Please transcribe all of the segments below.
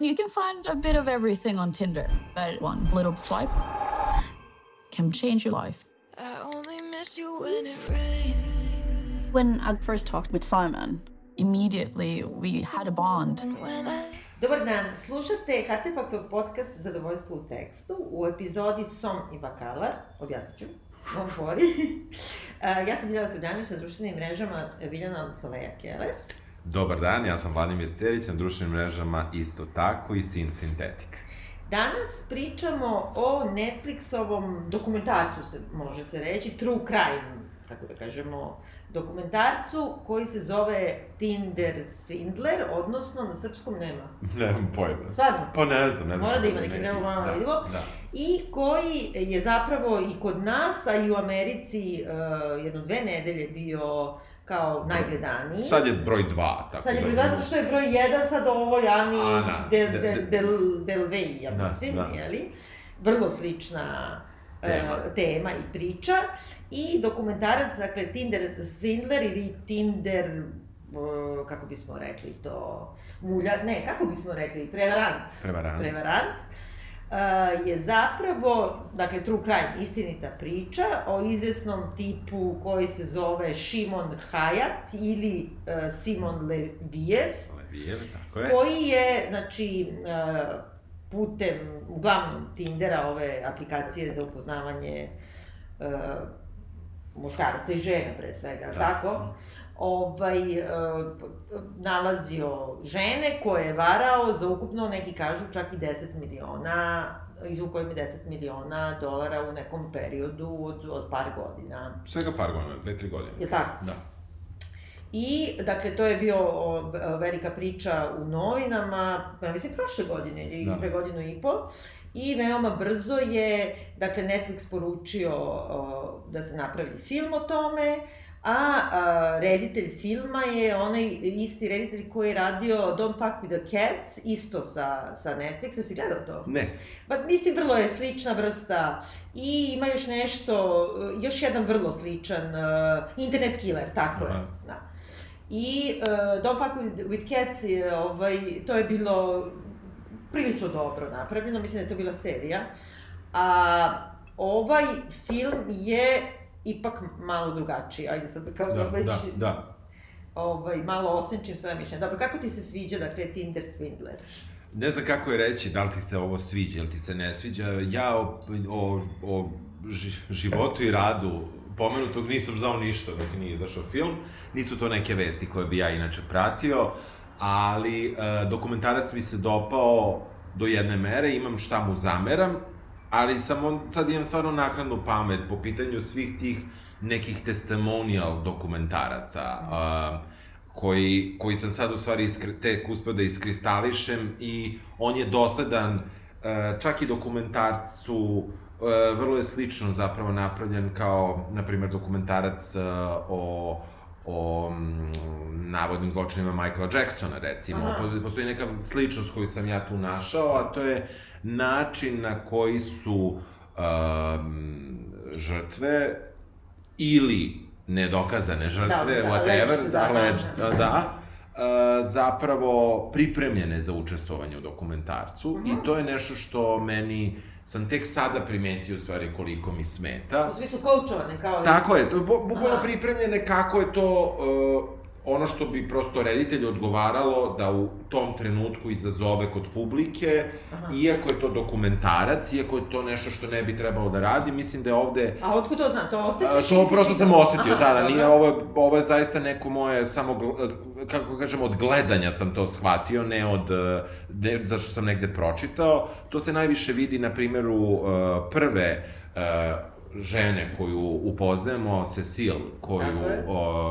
You can find a bit of everything on Tinder, but one little swipe can change your life. I only miss you when it rains. When I first talked with Simon, immediately we had a bond. When I Dobar dan, slušate Artefaktov podcast Zadovoljstvo u tekstu u epizodi Som i Bakalar, objasnit ću, on fori. ja sam Biljana Srbljanović na društvenim mrežama Biljana Saleja Keller. Dobar dan, ja sam Vladimir Cerić, na društvenim mrežama isto tako i Sin Sintetik. Danas pričamo o Netflixovom dokumentarcu, se, može se reći, True Crime, tako da kažemo, dokumentarcu koji se zove Tinder Swindler, odnosno na srpskom nema. Nemam pojma. Stvarno? Pa ne znam, ne znam. Mora da ima neki vremena, moramo da vidimo. Da. I koji je zapravo i kod nas, a i u Americi uh, jedno dve nedelje bio kao najgledaniji. Sad je broj 2, tako Sad je da- broj 2 zato što je broj 1 sad ovo Jani Ana, Del, de- Del, de- Del, Del Vey, ja Da, mislim, da. jeli? Vrlo slična Tema. tema. tema i priča. I dokumentarac, dakle, Tinder Swindler ili Tinder uh, kako bismo rekli to, mulja, ne, kako bismo rekli, prevarant. Prevarant. Prevarant. Uh, je zapravo, dakle, true crime, istinita priča o izvesnom tipu koji se zove Šimon Hayat ili uh, Simon Leviev, Levijev, tako je. koji je, znači, uh, putem, uglavnom, Tindera, ove aplikacije za upoznavanje uh, muškaraca i žena, pre svega, Da. da. tako? Ovaj, uh, nalazio žene koje je varao za ukupno, neki kažu, čak i 10 miliona, izvukao im je 10 miliona dolara u nekom periodu od, od par godina. Svega par godina, dve, tri godine. Je tako? Da. I, dakle, to je bio o, o, velika priča u novinama, ja mislim, prošle godine ili Da. da. pre godinu i po. I veoma brzo je, dakle, Netflix poručio o, da se napravi film o tome, a, a reditelj filma je onaj isti reditelj koji je radio Don't Fuck With The Cats, isto sa, sa Netflixa. Si gledao to? Ne. Pa mislim, vrlo je slična vrsta i ima još nešto, još jedan vrlo sličan, uh, Internet Killer, tako je. Aha. Da. I uh, Don't Fuck With, with Cats, je, ovaj, to je bilo prilično dobro napravljeno, mislim da je to bila serija. A ovaj film je ipak malo drugačiji, ajde sad kao Da, već da, da. ovaj, malo osenčim svoje mišljenje. Dobro, kako ti se sviđa, dakle, Tinder Swindler? Ne znam kako je reći, da li ti se ovo sviđa ili ti se ne sviđa. Ja o, o, o ži- životu i radu pomenutog nisam znao ništa dok nije izašao film. Nisu to neke vesti koje bi ja inače pratio, ali e, dokumentarac mi se dopao do jedne mere, imam šta mu zameram, ali sam on, sad imam stvarno naknadnu pamet po pitanju svih tih nekih testimonial dokumentaraca. A, koji, koji sam sad u stvari iskri, tek uspeo da iskristališem i on je dosledan e, čak i dokumentarcu e, vrlo je slično zapravo napravljen kao, na primjer, dokumentarac e, o o mm, navodnim zločinima Michaela Jacksona, recimo. Aha. Po- Postoji neka sličnost koju sam ja tu našao, a to je način na koji su um, žrtve ili nedokazane žrtve, Da, da, whatever, alleged, da, da, alleged, da. da, e, zapravo pripremljene za učestvovanje u dokumentarcu Mhm. i to je nešto što meni sam tek sada primetio u stvari koliko mi smeta. U smislu koučovane, kao... Tako je, to je bu- bukvalno pripremljene kako je to uh, ono što bi prosto reditelju odgovaralo da u tom trenutku izazove kod publike, Aha. iako je to dokumentarac, iako je to nešto što ne bi trebalo da radi, mislim da je ovde A otkud to znam? To osjećaš? to prosto sam osetio, Aha, da, da, nije, ovo, ovo je zaista neko moje, samo, gl- kako kažem, od gledanja sam to shvatio, ne od, eh, ne, zato što sam negde pročitao. To se najviše vidi na primjeru uh, prve žene koju upoznajemo, Cecil, koju, Tako je.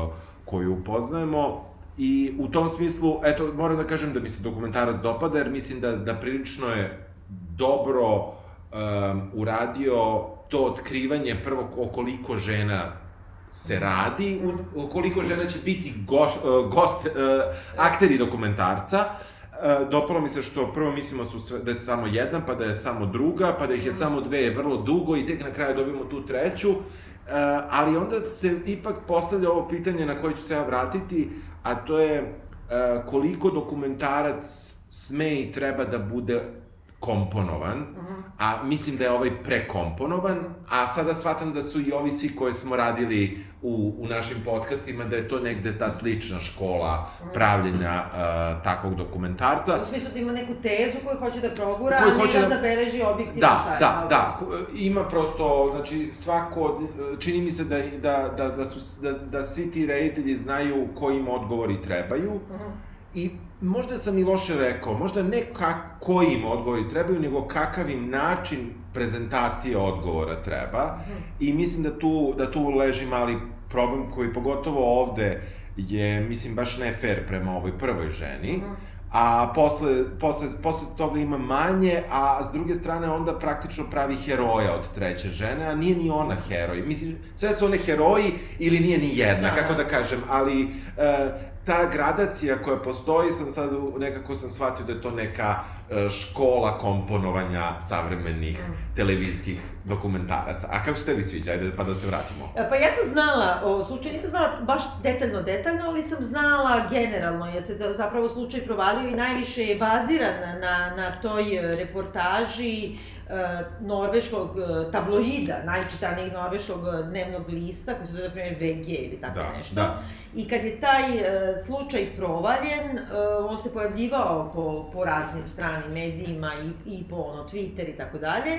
uh, koju upoznajemo, I u tom smislu, eto, moram da kažem da mi se dokumentarac dopada, jer mislim da, da prilično je dobro um, uradio to otkrivanje prvo o koliko žena se radi, u, koliko žena će biti goš, uh, gost, uh, akteri dokumentarca. Uh, dopalo mi se što prvo mislimo su sve, da je samo jedna, pa da je samo druga, pa da ih je samo dve vrlo dugo i tek na kraju dobijemo tu treću. Uh, ali onda se ipak postavlja ovo pitanje na koje ću se ja vratiti, a to je uh, koliko dokumentarac sme i treba da bude komponovan, Mhm. a mislim da je ovaj prekomponovan, a sada shvatam da su i ovi svi koje smo radili u, u našim podcastima, da je to negde ta slična škola Mhm. pravljenja uh, takvog dokumentarca. U smislu da ima neku tezu koju hoće da progura, Koju a hoće da zabeleži objektivno Da, šta je. da, da, ima prosto, znači, svako, čini mi se da, da, da, da, su, da, da svi ti reditelji znaju koji im odgovori trebaju, Mhm. I možda sam i loše rekao, možda ne ka, koji im odgovori trebaju, nego kakav im način prezentacije odgovora treba. I mislim da tu, da tu leži mali problem koji pogotovo ovde je, mislim, baš ne fair prema ovoj prvoj ženi. A posle, posle, posle toga ima manje, a s druge strane onda praktično pravi heroja od treće žene, a nije ni ona heroj. Mislim, sve su one heroji ili nije ni jedna, Da, kako da. da kažem, ali e, ta gradacija koja postoji, sam sad nekako sam shvatio da je to neka e, škola komponovanja savremenih televizijskih dokumentaraca. A kako se tebi sviđa? Ajde pa da se vratimo. E, Pa ja sam znala o slučaju, nisam znala baš detaljno, detaljno, ali sam znala generalno, jer se da- zapravo slučaj provalio i najviše je baziran na, na toj e, reportaži e, norveškog tabloida, najčitanijeg norveškog dnevnog lista, koji se zove, na primjer, VG ili tako Da, nešto. da. I kad je taj slučaj provaljen, on se pojavljivao po, po raznim stranim medijima i, i po ono, Twitter i tako dalje.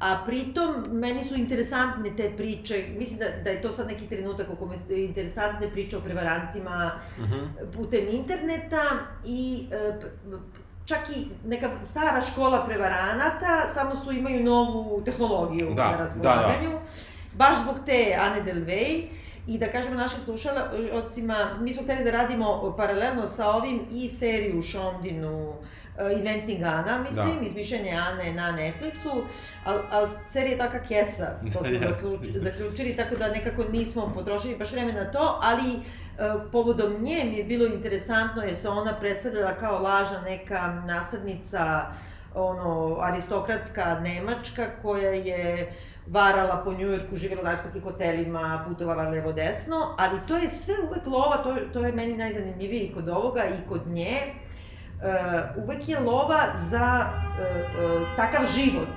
A pritom, meni su interesantne te priče, mislim da, da je to sad neki trenutak u kome interesantne priče o prevarantima Mhm. putem interneta i e, čak i neka stara škola prevaranata, samo su imaju novu tehnologiju Da, na raspolaganju. Baš zbog te Ane Delvey, i da kažemo našim slušalcima, mi smo hteli da radimo paralelno sa ovim i seriju Šondinu, uh, Inventing Ana, mislim, Da. izmišljanje Ane na Netflixu, ali al serija je taka kesa, to smo zasluč- zaključili, tako da nekako nismo potrošili baš vreme na to, ali e, povodom nje mi je bilo interesantno jer se ona predstavljala kao lažna neka naslednica ono, aristokratska Nemačka koja je varala po Njujorku, živjela u najskupljim hotelima, putovala levo-desno, ali to je sve uvek lova, to, to je meni najzanimljivije i kod ovoga i kod nje. Uh, uvek je lova za uh, uh, takav život.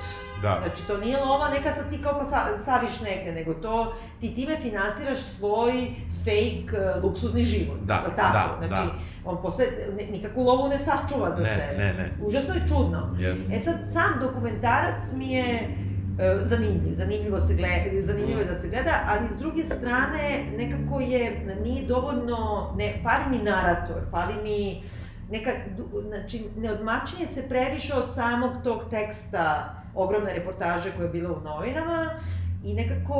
Da. Znači, to nije lova neka sad ti kao pa sa, saviš negde, nego to ti time finansiraš svoj fake uh, luksuzni život. Da, tako? da, znači, da. on posle ni- nikakvu lovu ne sačuva za Ne, sebe. ne, ne. Užasno je čudno. Jeste. E sad, sam dokumentarac mi je e, zanimljiv, zanimljivo, se gleda, zanimljivo je da se gleda, ali s druge strane nekako je, nije dovoljno, ne, fali mi narator, fali mi neka, znači, neodmačenje se previše od samog tog teksta ogromne reportaže koja je bila u novinama i nekako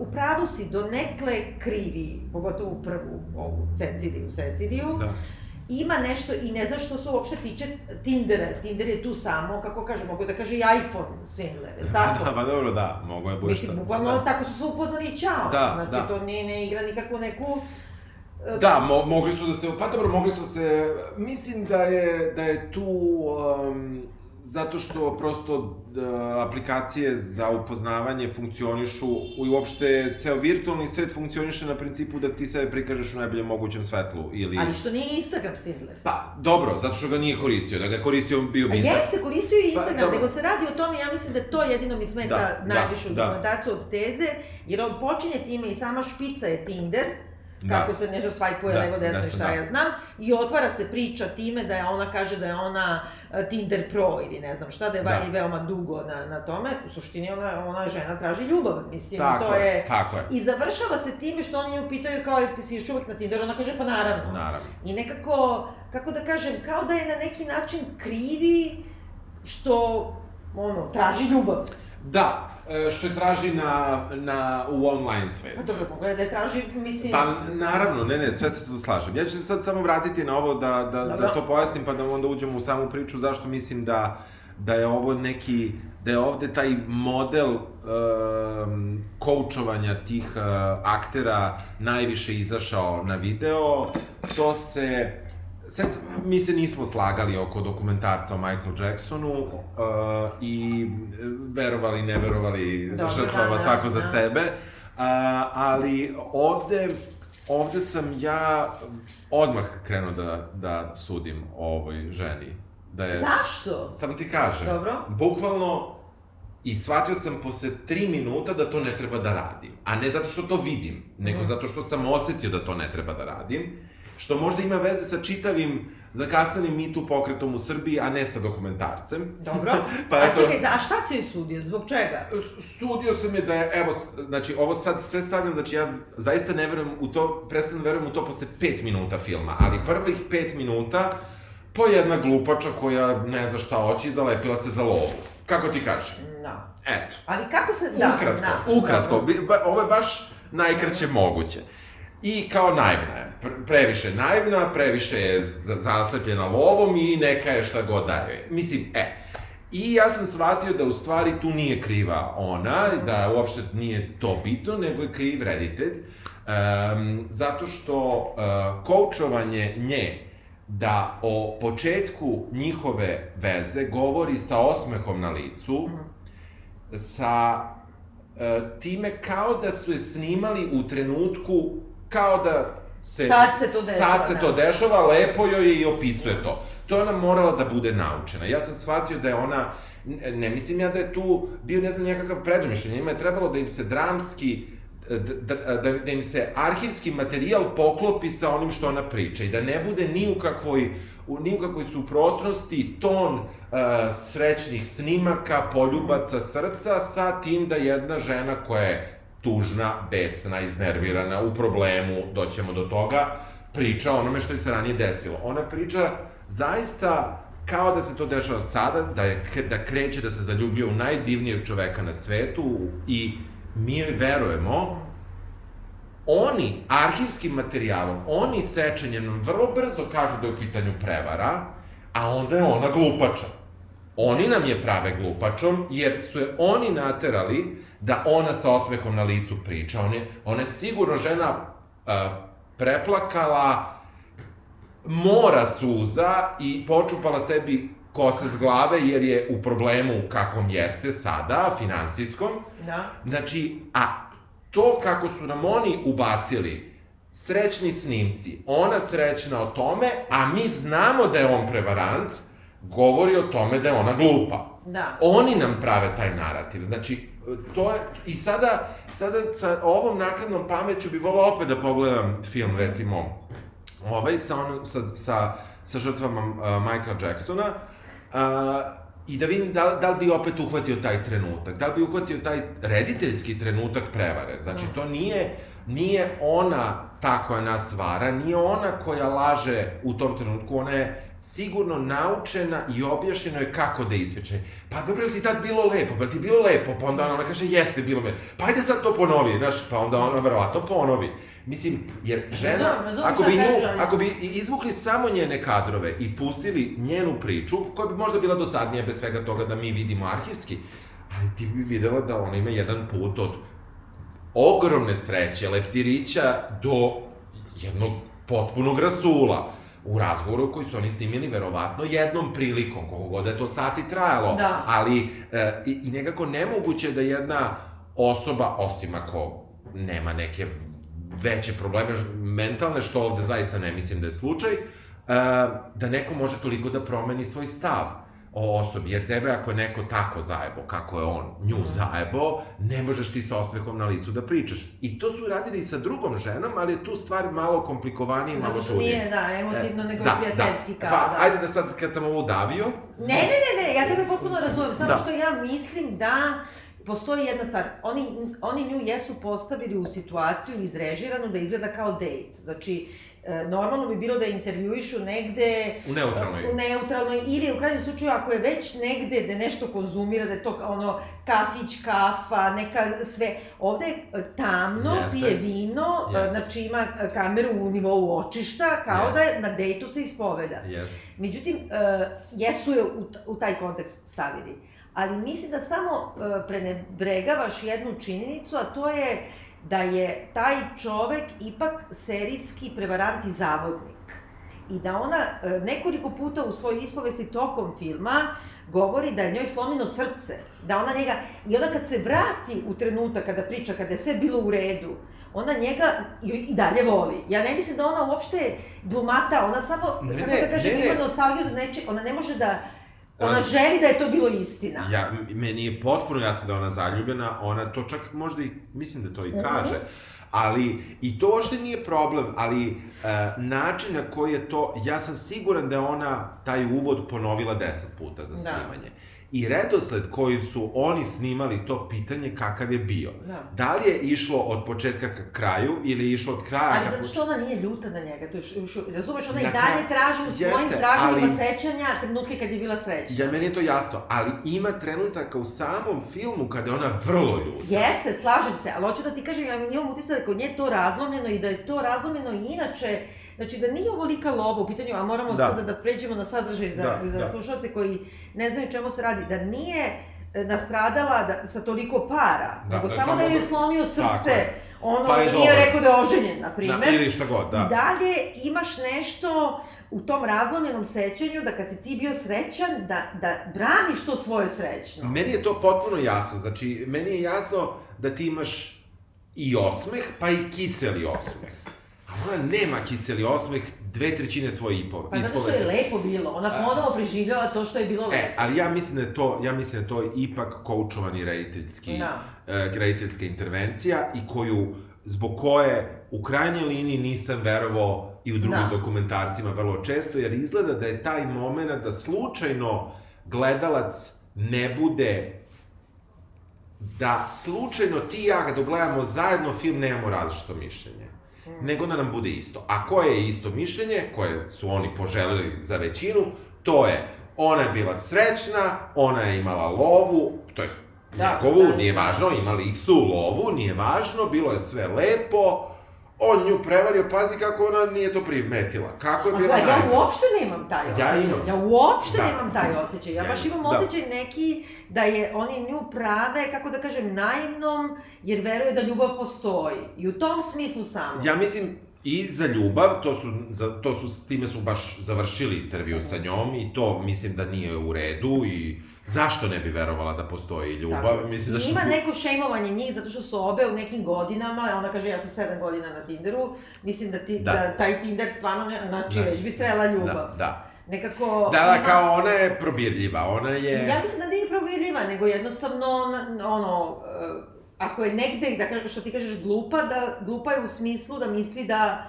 uh, u pravu si do nekle krivi, pogotovo u prvu ovu Ceciliju, Ceciliju, Da. ima nešto i ne znam što se uopšte tiče Tindera. Tinder je tu samo, kako kaže, mogu da kaže i iPhone li tako? Da, pa dobro, da, mogo je bude Mislim, bukvalno Da. tako su se upoznali i čao. Da, znači, da. to ne, ne igra nikakvu neku... Da, mo, mogli su da se, pa dobro, mogli su se, mislim da je, da je tu, um, zato što prosto da, aplikacije za upoznavanje funkcionišu i uopšte ceo virtualni svet funkcioniše na principu da ti sebe prikažeš u najboljem mogućem svetlu ili... Ali što nije Instagram Swindler? Pa, dobro, zato što ga nije koristio, da ga je koristio bio A bi za- jeste, koristio je Pa, Instagram, dobro. nego se radi o tome, ja mislim da to jedino mi smeta Da, najviše da, u da. dokumentarcu od teze, jer on počinje time i sama špica je Tinder, Da. kako se nešto svajpuje Da, levo desno da, šta da. ja znam, i otvara se priča time da je ona kaže da je ona e, Tinder pro ili ne znam šta, da je Da. da. veoma dugo na, na tome, u suštini ona, ona žena traži ljubav, mislim, Tako to je, je... tako je. I završava se time što oni nju pitaju kao ti si još uvek na Tinderu, ona kaže pa naravno. Naravno. I nekako, kako da kažem, kao da je na neki način krivi što, ono, traži ljubav. Da, e, što je traži na, na, u online svetu. Pa dobro, pogledaj da je traži, mislim... Pa, naravno, ne, ne, sve se slažem. Ja ću se sad samo vratiti na ovo da, da, da Dobro. to pojasnim, pa da onda uđemo u samu priču zašto mislim da, da je ovo neki, da je ovde taj model um, koučovanja tih uh, aktera najviše izašao na video. To se, sad, mi se nismo slagali oko dokumentarca o Michael Jacksonu uh, i e, verovali, ne verovali, žrtvova da, da, svako za da. sebe. A, ali ovde ovde sam ja odmah krenuo da, da sudim o ovoj ženi. Da je, Zašto? Samo ti kažem. Dobro. Bukvalno, i shvatio sam posle tri minuta da to ne treba da radim. A ne zato što to vidim, nego Mhm. zato što sam osetio da to ne treba da radim. Što možda ima veze sa čitavim zakasanim mitu pokretom u Srbiji, a ne sa dokumentarcem. Dobro. Pa a eto- čekaj, za- a šta si joj sudio? Zbog čega? Sudio sam je da je, evo, znači, ovo sad sve stavljam, znači ja zaista ne verujem u to, prestano verujem u to posle pet minuta filma, ali prvih pet minuta, po jedna glupača koja ne zna šta hoće i zalepila se za lovu. Kako ti kažeš? Da. Eto. Ali kako se... Da, ukratko, da, ukratko, ba- ovo je baš najkraće moguće. I kao naivna je, Pre- previše naivna, previše je za- zaslepljena lovom i neka je šta god daje. Mislim, e, I ja sam shvatio da u stvari tu nije kriva ona, da uopšte nije to bitno, nego je kriv reditelj, um, zato što uh, koučovanje nje da o početku njihove veze govori sa osmehom na licu, sa e, time kao da su je snimali u trenutku, kao da se... Sad se to dešava, Sad se da. to dešava, lepo joj je i opisuje to. To je ona morala da bude naučena. Ja sam shvatio da je ona, ne, mislim ja da je tu bio, ne znam, nekakav predumišljen. Njima je trebalo da im se dramski, da, da, da, da im se arhivski materijal poklopi sa onim što ona priča i da ne bude ni u kakvoj u ni u kakvoj suprotnosti ton uh, srećnih snimaka, poljubaca srca sa tim da jedna žena koja je tužna, besna, iznervirana, u problemu, doćemo do toga, priča o onome što je se ranije desilo. Ona priča zaista kao da se to dešava sada, da, je, da kreće da se zaljubio u najdivnijeg čoveka na svetu i mi joj verujemo, oni arhivskim materijalom, oni sečenjem vrlo brzo kažu da je u pitanju prevara, a onda je ona glupača. Oni nam je prave glupačom, jer su je oni naterali da ona sa osmehom na licu priča. Ona je, ona je sigurno žena uh, preplakala mora suza i počupala sebi kose s glave jer je u problemu kakvom jeste sada, finansijskom. Da. Znači, a to kako su nam oni ubacili srećni snimci, ona srećna o tome, a mi znamo da je on prevarant, govori o tome da je ona glupa. Da. Oni nam prave taj narativ. Znači, to je, i sada, sada sa ovom nakladnom pameću bi volao opet da pogledam film, recimo, ovaj sa, onom, sa, sa, sa žrtvama uh, Michaela Jacksona, uh, i da vidim da, da li bi opet uhvatio taj trenutak, da li bi uhvatio taj rediteljski trenutak prevare. Znači, to nije, nije ona ta koja nas vara, nije ona koja laže u tom trenutku, ona je sigurno naučena i objašnjeno je kako da ispriča. Pa dobro, je li ti tad bilo lepo? Pa ti bilo lepo? Pa onda ona kaže, jeste, bilo me. Pa ajde sad to ponovi, znaš, pa onda ona verovatno ponovi. Mislim, jer žena, Razumem, razumem ako bi, nju, ako bi izvukli samo njene kadrove i pustili njenu priču, koja bi možda bila dosadnija bez svega toga da mi vidimo arhivski, ali ti bi videla da ona ima jedan put od ogromne sreće, leptirića, do jednog potpunog rasula u razgovoru koji su oni snimili verovatno jednom prilikom, koliko god da je to sati trajalo, Da. ali e, i, i nekako nemoguće da jedna osoba, osim ako nema neke veće probleme mentalne, što ovde zaista ne mislim da je slučaj, e, da neko može toliko da promeni svoj stav o osobi, jer tebe ako je neko tako zajebo, kako je on nju zajebo, ne možeš ti sa osmehom na licu da pričaš. I to su radili i sa drugom ženom, ali je tu stvar malo komplikovanija i malo Zato što nije, da, emotivno, E, nego da, prijateljski da. kao, Pa, da. ajde da sad, kad sam ovo udavio, Ne, ne, ne, ne, ja tebe potpuno razumem, samo Da. što ja mislim da postoji jedna stvar, oni, oni nju jesu postavili u situaciju izrežiranu da izgleda kao dejt, znači normalno bi bilo da intervjuišu negde u neutralnoj. u neutralnoj ili u krajnjem slučaju ako je već negde da nešto konzumira, da je to ono kafić, kafa, neka sve. Ovde je e, tamno, Jeste. pije vino, e, Jeste. znači ima e, kameru u nivou očišta, kao Jeste. da je na dejtu se ispoveda. Yes. Međutim, jesu je u, taj kontekst stavili. Ali mislim da samo prenebregavaš jednu činjenicu, a to je da je taj čovek ipak serijski prevarant i zavodnik. i da ona e, nekoliko puta u svojoj ispovesti tokom filma govori da je njoj slomino srce, da ona njega, i onda kad se vrati u trenutak kada priča, kada je sve bilo u redu, ona njega i, i dalje voli. Ja ne mislim da ona uopšte glumata, ona samo, Ne, kako ne, da kažem, ne, ne. ima nostalgiju za neče, ona ne može da, ona želi da je to bilo istina. Ja, meni je potpuno jasno da ona zaljubljena, ona to čak možda i, mislim da to i kaže, ali i to uopšte nije problem, ali e, način na koji je to, ja sam siguran da je ona taj uvod ponovila deset puta za Da. I redosled kojim su oni snimali to pitanje kakav je bio. Da. Da li je išlo od početka ka kraju ili je išlo od kraja Ali ka zato što ona nije ljuta na njega, to je, š- š- razumeš, ona i Na dalje kraju- traži u svojim Jeste, traženjima ali- sećanja trenutke kad je bila srećna. Ja, meni je to jasno, ali ima trenutaka u samom filmu kada je ona vrlo ljuta. Jeste, slažem se, ali hoću da ti kažem, ja imam utisak da kod nje to razlomljeno i da je to razlomljeno i inače, znači da nije ovolika lova u pitanju, a moramo Da. sada da pređemo na sadržaj za, Da, za da. slušalce koji ne znaju čemu se radi, da nije e, nastradala da, sa toliko para, Da, nego da, samo samo da je da- slomio srce, ono, Pa je nije rekao da je oženjen, na primer. Da, ili šta god, da. Dalje imaš nešto u tom razlomljenom sećanju da kad si ti bio srećan, da, da braniš to svoje srećno. Meni je to potpuno jasno, znači, meni je jasno da ti imaš i osmeh, pa i kiseli osmeh. A ona nema kiseli osmeh dve trećine svoje ipo, Pa zato što je lepo bilo, ona ponovo preživljava to što je bilo lepo. E, ali ja mislim da je to, ja mislim da je to ipak koučovani rediteljski, Da. e, rediteljska intervencija i koju, zbog koje u krajnjoj liniji nisam verovao i u drugim Da. dokumentarcima vrlo često, jer izgleda da je taj moment da slučajno gledalac ne bude da slučajno ti i ja kada gledamo zajedno film nemamo različito mišljenje. Nego da nam bude isto. A koje je isto mišljenje, koje su oni poželili za većinu, to je ona je bila srećna, ona je imala lovu, to je Da, njegovu, da, nije da. važno, imali su lovu, nije važno, bilo je sve lepo, on nju prevario, pazi kako ona nije to primetila. Kako je bila gledaj, ja uopšte nemam taj osjećaj. Ja imam. Ja uopšte Da. nemam taj osjećaj. Ja Ja baš imam, imam da. osjećaj neki da je oni nju prave, kako da kažem, naivnom, jer veruje da ljubav postoji. I u tom smislu samo. Ja mislim, i za ljubav, to su, za, to su, s time su baš završili intervju sa njom i to mislim da nije u redu i zašto ne bi verovala da postoji ljubav? Tako. Mislim, zašto... ima neko šejmovanje njih zato što su obe u nekim godinama, ona kaže ja sam 7 godina na Tinderu, mislim da, ti, da. Da. taj Tinder stvarno, ne, znači Da. već bi strela ljubav. Da, da. Nekako... Da, da, ima- kao ona je probirljiva, ona je... Ja mislim da nije probirljiva, nego jednostavno, on- ono, e, ako je negde, da kažeš, što ti kažeš, glupa, da, glupa je u smislu da misli da,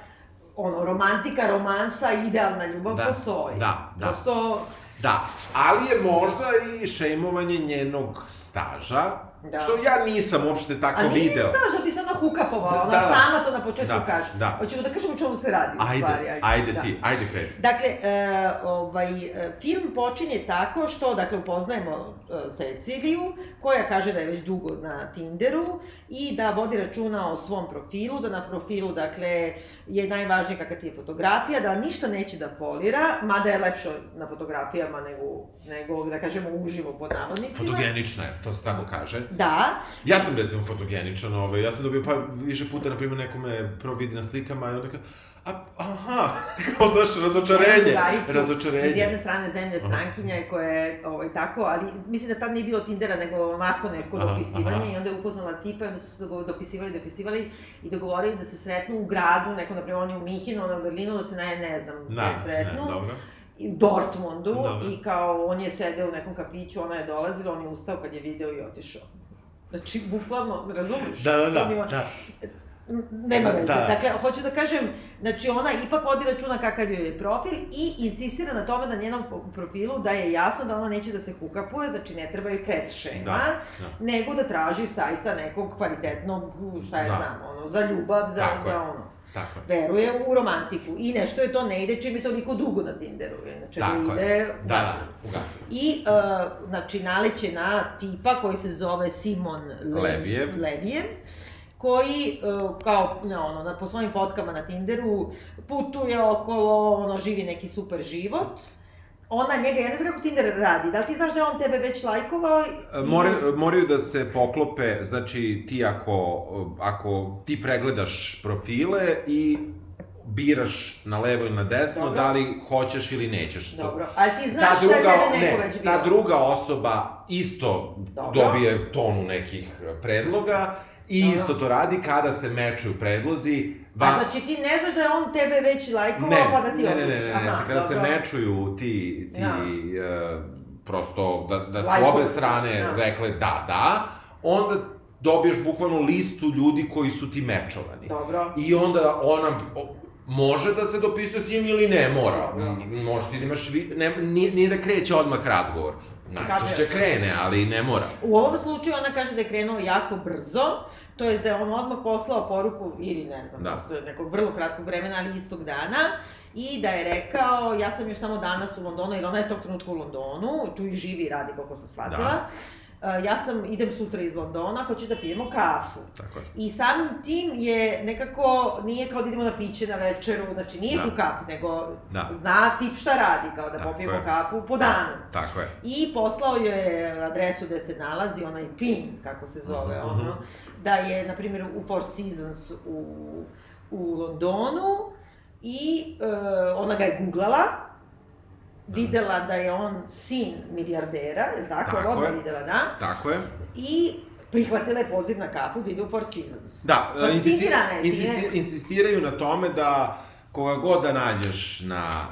ono, romantika, romansa, idealna ljubav Da, postoji. da, da. Prosto, Da, ali je možda i šejmovanje njenog staža, Da. što ja nisam uopšte tako a nije video. da bi se ona hukapovala, ona Da, sama to na početku Da, kaže. da. Hoćemo da kažemo o čemu se radi, u Ajde, stvari. ajde da. ti, ajde kreni. Dakle, e, ovaj, e, film počinje tako što, dakle, upoznajemo e, Ceciliju, koja kaže da je već dugo na Tinderu i da vodi računa o svom profilu, da na profilu, dakle, je najvažnije kakva ti je fotografija, da ništa neće da polira, mada je lepše na fotografijama nego, nego da kažemo, uživo pod navodnicima. Fotogenična je, to se tako kaže. Da, Ja sam recimo fotogeničan, ovaj, ja sam dobio pa više puta, na primjer, neko me prvo vidi na slikama i onda kao, a, aha, kao daš razočarenje, razočarenje. Iz jedne strane zemlje strankinja je koja je ovaj, tako, ali mislim da tad nije bilo Tindera, nego ovako neko Aha, dopisivanje aha. i onda je upoznala tipa i onda su se dopisivali, dopisivali i dogovorili da se sretnu u gradu, neko, na primjer, on je u Mihinu, ona u Berlinu, da se ne, ne znam, Da, ne sretnu. ne, dobro. I u Dortmundu Dobro. i kao on je sedeo u nekom kafiću, ona je dolazila, on je ustao kad je video i otišao. Znači, bukvalno, razumiješ? Da, da, da, da. Nema veze. Da. Dakle, hoću da kažem, znači ona ipak vodi računa kakav joj je profil i insistira na tome na njenom profilu da je jasno da ona neće da se hukapuje, znači ne treba joj kres šema, Da, da. nego da traži saista nekog kvalitetnog, šta ja Da. znam, ono, za ljubav, za, Tako je. za ono. Tako je. Veruje u romantiku i nešto je to ne ide čim je toliko dugo na Tinderu, Tako da je. ide Da, ugasno. da, ugasno. I, uh, znači, naleće na tipa koji se zove Simon Le- Levijev. Levijev koji, uh, kao, ne, ono, na, po svojim fotkama na Tinderu, putuje okolo, ono, živi neki super život. Ona njega, ja ne znam kako Tinder radi, da li ti znaš da je on tebe već lajkovao? i- More, moraju da se poklope, znači ti ako, ako ti pregledaš profile i biraš na levo ili na desno, Dobro. da li hoćeš ili nećeš to. Dobro, ali ti znaš ta je druga, tebe neko ne, već bilo. ta druga osoba isto Dobro. dobije tonu nekih e, predloga i Dobro. isto to radi kada se mečuju predlozi. A znači ti ne znaš da je on tebe već lajkovao ne, pa da ti ne, ne, ne, ne, ne, Aha, kada se dobro. mečuju ti, ti Ja. e, prosto, da, da su Lajkovi. obe strane Ja. rekle da, da, onda dobiješ bukvalno listu ljudi koji su ti mečovani. Dobro. I onda ona može da se dopisuje s njim ili ne mora. Dobro. M, Može ti da imaš, vi, ne, nije, nije da kreće odmah razgovor. Najčešće krene, ali ne mora. U ovom slučaju ona kaže da je krenuo jako brzo, to je da je on odmah poslao poruku, ili ne znam, Da. posle nekog vrlo kratkog vremena, ali istog dana, i da je rekao, ja sam još samo danas u Londonu, jer ona je tog trenutka u Londonu, tu i živi i radi, koliko sam shvatila. Da. Uh, ja sam, idem sutra iz Londona, hoću da pijemo kafu. Tako je. I samim tim je nekako, nije kao da idemo na piće na večeru, znači nije Da. hook up, nego Da. zna tip šta radi, kao da Tako popijemo je. kafu po danu. Tako je. I poslao je adresu gde se nalazi, onaj PIN, kako se zove, Mhm, ono, da je, na primjer, u Four Seasons u, u Londonu i e, ona ga je googlala, videla da je on sin milijardera, je li tako? Tako je. videla, da. Tako je. I prihvatila je poziv na kafu da ide u Four Seasons. Da, e, insisti, insisti, insistiraju na tome da koga god da nađeš na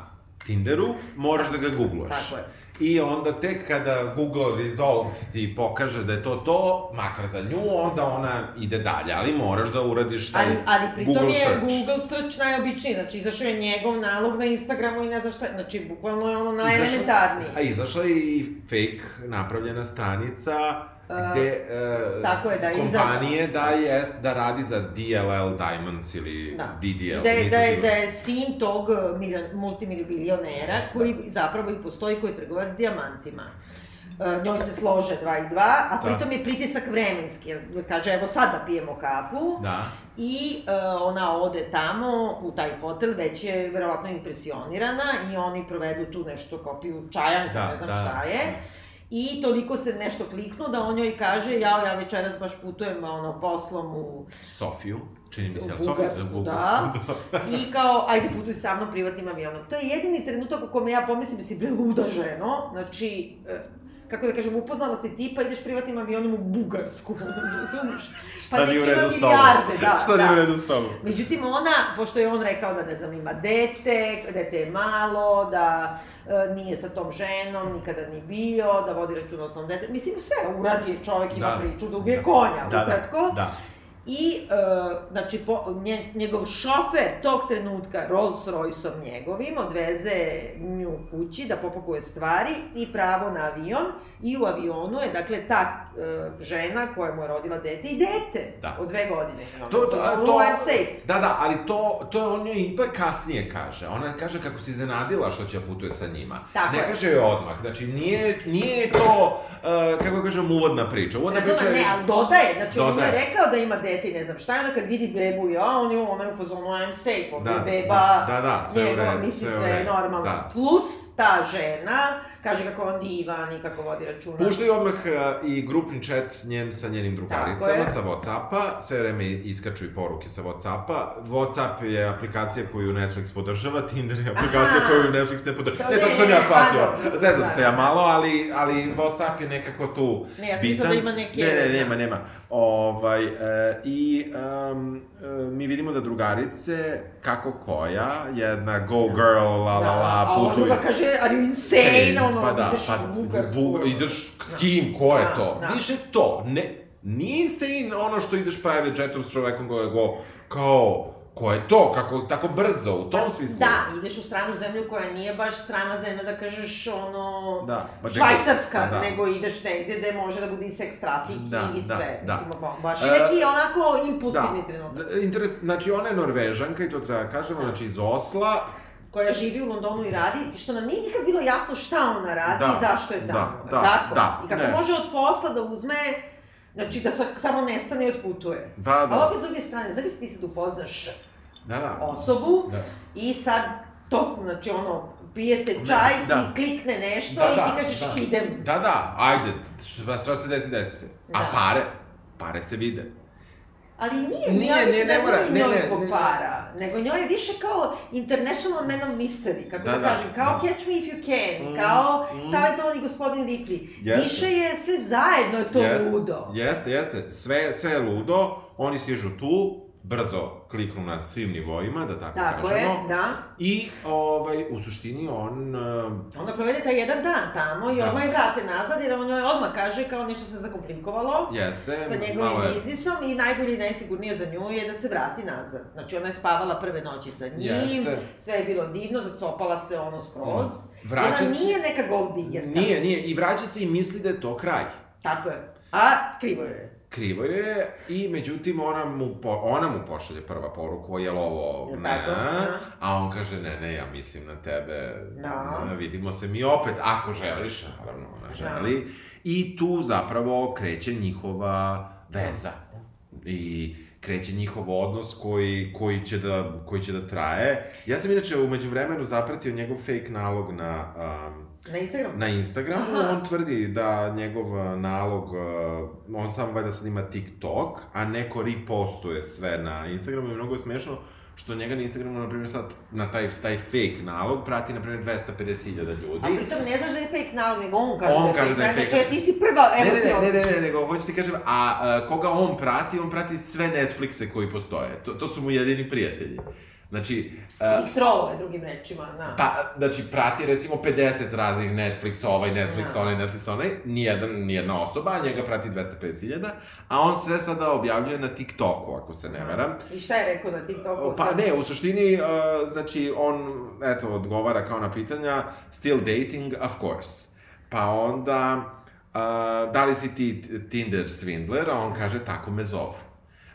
Tinderu, moraš da ga googluješ. Tako je. I onda tek kada Google Result ti pokaže da je to to, makar za nju, onda ona ide dalje, ali moraš da uradiš taj Ali, ali pritom Google je search. Google search najobičniji, znači izašao je njegov nalog na Instagramu i ne znam šta, znači bukvalno je ono najelementarniji. A izašla je i fake napravljena stranica gde e, tako je, da je kompanije da jest da radi za DLL Diamonds ili Da. DDL. Da je, da, je, da je sin tog uh, milion, multimilionera koji zapravo i postoji, koji je trgovac dijamantima. Uh, njoj se slože dva i dva, a Da. pritom je pritisak vremenski, kaže evo sad da pijemo kafu Da. i uh, ona ode tamo u taj hotel, već je verovatno impresionirana i oni provedu tu nešto kopiju čajanka, Da, ne znam da. šta je. I toliko se nešto kliknu da on njoj kaže, ja, ja večeras baš putujem ono, poslom u Sofiju, čini mi se, ali Sofija? Bugarsku, da. I kao, ajde putuj sa mnom privatnim avionom. To je jedini trenutak u kome ja pomislim da si bre luda ženo. Znači, e, kako da kažem, upoznala si tipa, ideš privatnim avionom u Bugarsku. Razumeš? Šta nije u nek ima redu s tobom? milijarde, Da, Šta da. nije u redu s tobom? Međutim, ona, pošto je on rekao da ne znam, ima dete, dete je malo, da e, nije sa tom ženom, nikada ni bio, da vodi računa o svom dete. Mislim, sve uradi je čovjek, ima Da. priču, da ubije konja, Da, ukratko. da. I, e, znači, po, nje, njegov šofer tog trenutka Rolls Royceom njegovim odveze nju kući da popakuje stvari i pravo na avion. I u avionu je, dakle, ta e, žena koja mu je rodila dete i dete Da. od dve godine. Ona To, to, je to, to, I'm safe. Da, da, ali to, to on joj ipak kasnije kaže. Ona kaže kako se iznenadila što će putuje sa njima. Tako ne je. kaže joj odmah. Znači, nije, nije to, uh, kako kažem, uvodna priča. Uvodna Razumem, priča ne, ali dodaje, znači on mu je Dodaje. rekao da ima dete i ne znam šta, onda kad vidi bebu i on, je, ona je u fazonu I'm safe, ovdje Da, beba, da, da, da, njegova, misli sve sve normalno. da. Plus ta žena, kaže kako on divan i kako vodi računa. Puštaju odmah uh, i grupni chat njen sa njenim drugaricama sa Whatsappa, sve vreme iskaču i poruke sa Whatsappa. Whatsapp je aplikacija koju Netflix podržava, Tinder je aplikacija Aha. koju Netflix ne podržava. Ne, tako sam ja shvatio. Zezam da, se da. ja malo, ali, ali Whatsapp je nekako tu Ne, ja sam mislila da ima neke- Ne, ne, nema, nema. Ovaj, e, I um, e, mi vidimo da drugarice, kako koja, jedna go girl, la la la, a ova putuje. druga kaže, are you insane, ono, pa da, ideš pa, u Bugarsku. Buga- ideš s kim, ko je Da, to? da. Više to, ne, nije insane ono što ideš private jetom s čovekom koji go, kao, ko je to, kako, tako brzo, u tom smislu. Da, ideš u stranu zemlju koja nije baš strana zemlja da kažeš ono... Da, čekaj, Švajcarska, da, da. nego ideš negde gde može da bude i seks trafficking Da, i da, sve. da. Mislim, ba- baš E, je neki onako impulsivni Da, trenutak. interes, znači ona je Norvežanka i to treba da kažemo, znači iz Osla, koja živi u Londonu i radi, što nam nije nikad bilo jasno šta ona radi Da, i zašto je da, tamo. da, tako? da, I kako ne. može od posla da uzme, znači da sa, samo nestane i otputuje. Da, da. Ali opet s druge strane, zamisli ti sad upoznaš da, da, osobu Da. i sad to, znači ono, pijete čaj da. i klikne nešto Da, i da, ti kažeš da. idem. Da, da, ajde, šta, šta se desi, desi se. A Da. pare? Pare se vide. Ali nije, Nije, ja nije, ne da mora, ne, ne, zbog ne, ne. para, nego njoj je više kao international man of mystery, kako da, Da, da, kažem, kao da. Catch Me If You Can, Mm, kao mm. talentovani gospodin Ripley. Jeste. Više je sve zajedno je to Jeste, ludo. Jeste, jeste. Sve, sve je ludo, oni stižu tu, brzo kliknu na svim nivoima, da tako, Tako je, kažemo. da. I, ovaj, u suštini, on... uh, Onda provede taj jedan dan tamo i Da. odmah je vrate nazad, jer on joj odmah kaže kao nešto se zakomplikovalo. Jeste, sa njegovim malo je... biznisom i najbolje i najsigurnije za nju je da se vrati nazad. Znači ona je spavala prve noći sa njim, Jeste. sve je bilo divno, zacopala se ono skroz. Vraća Ona se- nije neka gold diggerka. Nije, nije, i vraća se i misli da je to kraj. Tako je. A krivo je. Krivo je i međutim ona mu, po, ona mu pošalje prva poruku, jel ovo Jel ne, tako? Aha. a on kaže ne, ne, ja mislim na tebe, Da. ne, vidimo se mi opet, ako želiš, naravno ona Da. želi, i tu zapravo kreće njihova veza i kreće njihov odnos koji, koji, će da, koji će da traje. Ja sam inače umeđu vremenu zapratio njegov fake nalog na um, Na Instagramu? na Instagramu, Aha. on tvrdi da njegov a, nalog, a, on samo valjda sad ima TikTok, a neko repostuje sve na Instagramu i mnogo je smešno što njega na Instagramu, na primjer, sad na taj, taj fake nalog prati, na primjer, 250.000 ljudi. A pritom ne znaš da je fake nalog, nego on kaže On da kaže da je fake. Znači, ti si prva, evo Ne, ne, ne, ne, ne, ne, nego hoću ti kažem, a, a koga on prati, on prati sve Netflixe koji postoje. To, to su mu jedini prijatelji. Znači, a, Ih troluje, drugim rečima, da. Pa, znači, prati recimo 50 raznih Netflix, ovaj Netflix, Da. onaj Netflix, onaj, nijedan, nijedna osoba, a njega prati 250.000, a on sve sada objavljuje na TikToku, ako se ne varam. I šta je rekao na TikToku? Pa sad? ne, u suštini, uh, znači, on, eto, odgovara kao na pitanja, still dating, of course. Pa onda, uh, da li si ti Tinder swindler, a on kaže, tako me zovu.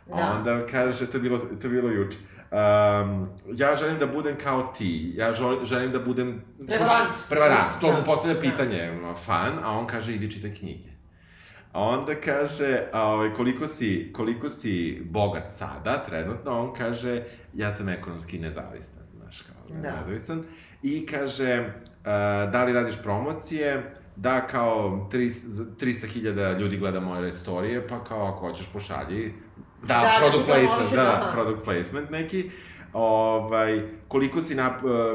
Da. Onda kaže, to je bilo, to je bilo juče, um, ja želim da budem kao ti, ja želim da budem... Prevarant. Prevarant, to Da. mu postavlja Da. pitanje, fan, a on kaže, idi čitaj knjige. A onda kaže, ovaj, koliko, si, koliko si bogat sada, trenutno, on kaže, ja sam ekonomski nezavistan, znaš, kao Da. nezavistan. I kaže, a, da li radiš promocije, da kao 300.000 ljudi gleda moje storije, pa kao ako hoćeš pošalji, da, Da, da product ti placement, promoviš, da, da. da, product placement neki. Ovaj, koliko si nap,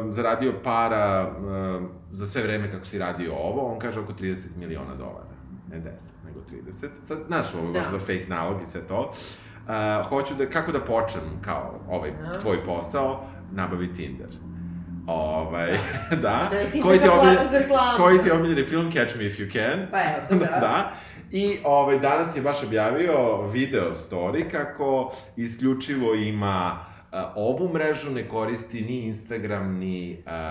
zaradio para za sve vreme kako si radio ovo, on kaže oko 30 miliona dolara. Ne 10, nego 30. Sad, znaš, ovo je Da. možda fake nalog i sve to. Uh, hoću da, kako da počnem, kao, ovaj, Da. tvoj posao, nabavi Tinder. Ovaj, da. Da Tinder koji ti je kao omiljen- plata za reklamu. koji ti je omiljeni film Catch Me If You Can. Pa eto, da. da. I ovaj, danas je baš objavio video story kako isključivo ima a, ovu mrežu ne koristi ni Instagram, ni, a,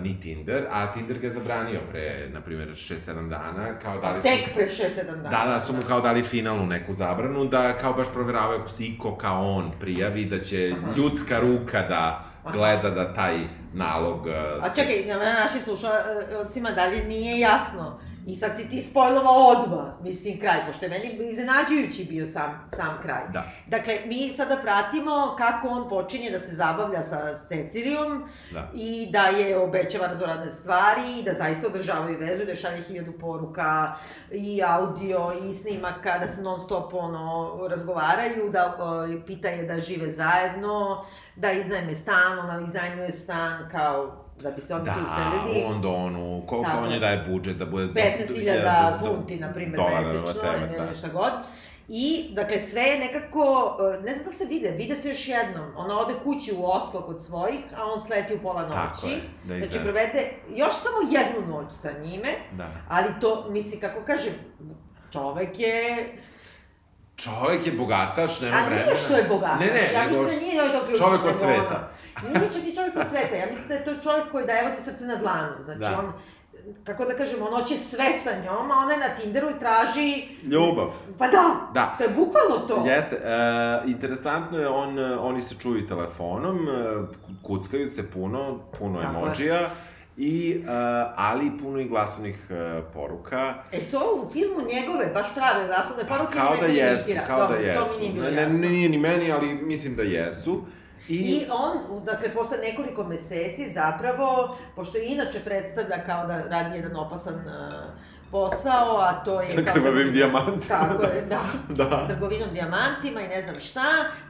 ni Tinder, a Tinder ga je zabranio pre, na primjer, 6-7 dana, kao da li su... Tek pre 6-7 dana. Da, da, su mu kao dali finalnu neku zabranu, da kao baš proveravaju ako se iko kao on prijavi, da će Aha. ljudska ruka da gleda da taj nalog... a, A se- čekaj, na našim slušalcima dalje nije jasno. I sad si ti spojlovao odmah, mislim, kraj, pošto je meni iznenađujući bio sam, sam kraj. Da. Dakle, mi sada pratimo kako on počinje da se zabavlja sa Cecilijom Da. i da je obećava raznorazne stvari i da zaista održavaju vezu, da šalje hiljadu poruka i audio i snimaka, da se non stop ono, razgovaraju, da uh, pita je da žive zajedno, da iznajme stan, ona iznajmljuje stan kao da bi se oni Da, tu uselili. u Londonu, koliko Tako on je je. daje budžet da bude... 15.000 funti, na primjer, mesečno, ili da. šta god. I, dakle, sve je nekako, e, ne znam da se vide, vide se još jednom. Ona ode kući u Oslo kod svojih, a on sleti u pola noći. Tako je, da Znači, izvede. provede još samo jednu noć sa njime, Da. ali to, misli, kako kažem, čovek je... Čovek je bogataš, nema A vremena. nije što je bogat. Ne, ne, ja nego mislim da nije još čovek od sveta. Nije čak i čovek od sveta, ja mislim da je to čovek koji daje ti srce na dlanu. Znači, Da. on, kako da kažem, on hoće sve sa njom, a ona je na Tinderu i traži... Ljubav. Pa da, Da. to je bukvalno to. Jeste, e, interesantno je, on, oni se čuju telefonom, e, kuckaju se puno, puno Tako je. I, e, ali puno i glasovnih e, poruka. E, co u filmu njegove, baš prave glasovne Pa poruke kao da jesu, imitira. kao da Dobro, jesu. To mi nije Ne, ne, nije ni meni, ali mislim da jesu. I, I on, dakle, posle nekoliko meseci zapravo, pošto inače predstavlja kao da radi jedan opasan uh, posao, a to je... Sa krvavim dijamantima. Tako je, da. Da. Trgovinom dijamantima i ne znam šta,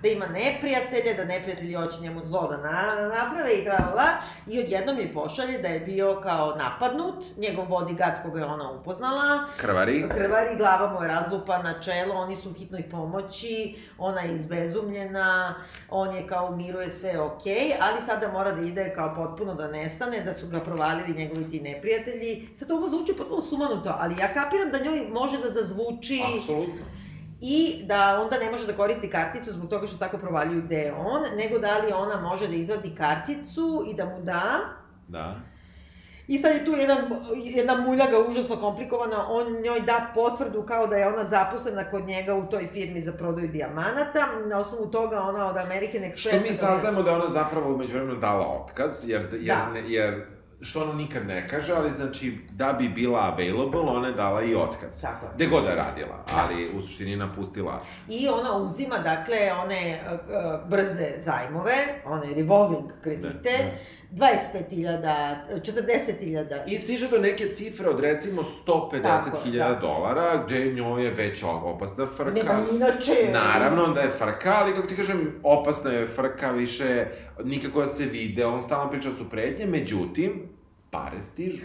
da ima neprijatelje, da neprijatelji hoće njemu zlo da na, naprave i tralala. I odjednom mi pošalje da je bio kao napadnut, njegov bodyguard koga je ona upoznala, Krvari. krvari, glava mu je razlupana, čelo, oni su u hitnoj pomoći, ona je izbezumljena, on je kao umiruje, sve je okej, ali sada mora da ide kao potpuno da nestane, da su ga provalili njegovi ti neprijatelji. Sad ovo zvuči potpuno sumanuto, ali ja kapiram da njoj može da zazvuči Apsolutno. i da onda ne može da koristi karticu zbog toga što tako provaljuju gde je on, nego da li ona može da izvadi karticu i da mu da, Da. I sad je tu jedan, jedna muljaga užasno komplikovana, on njoj da potvrdu kao da je ona zaposlena kod njega u toj firmi za prodaju dijamanata, na osnovu toga ona od American Expressa... Što mi saznajemo da je ona zapravo umeđu vremenu dala otkaz, jer, jer, Da. jer što ona nikad ne kaže, ali znači da bi bila available, ona je dala i otkaz. Tako je. Gde god da je radila, ali u suštini napustila. I ona uzima, dakle, one uh, brze zajmove, one revolving kredite, 25.000, 40.000 I stiže do neke cifre od recimo 150.000 Tako, da. dolara, gde njoj je već opasna frka. Nema inače... Naravno da je frka, ali kako ti kažem, opasna je frka, više nikako da se vide, on stalno priča da su pretnje, međutim, pare stižu.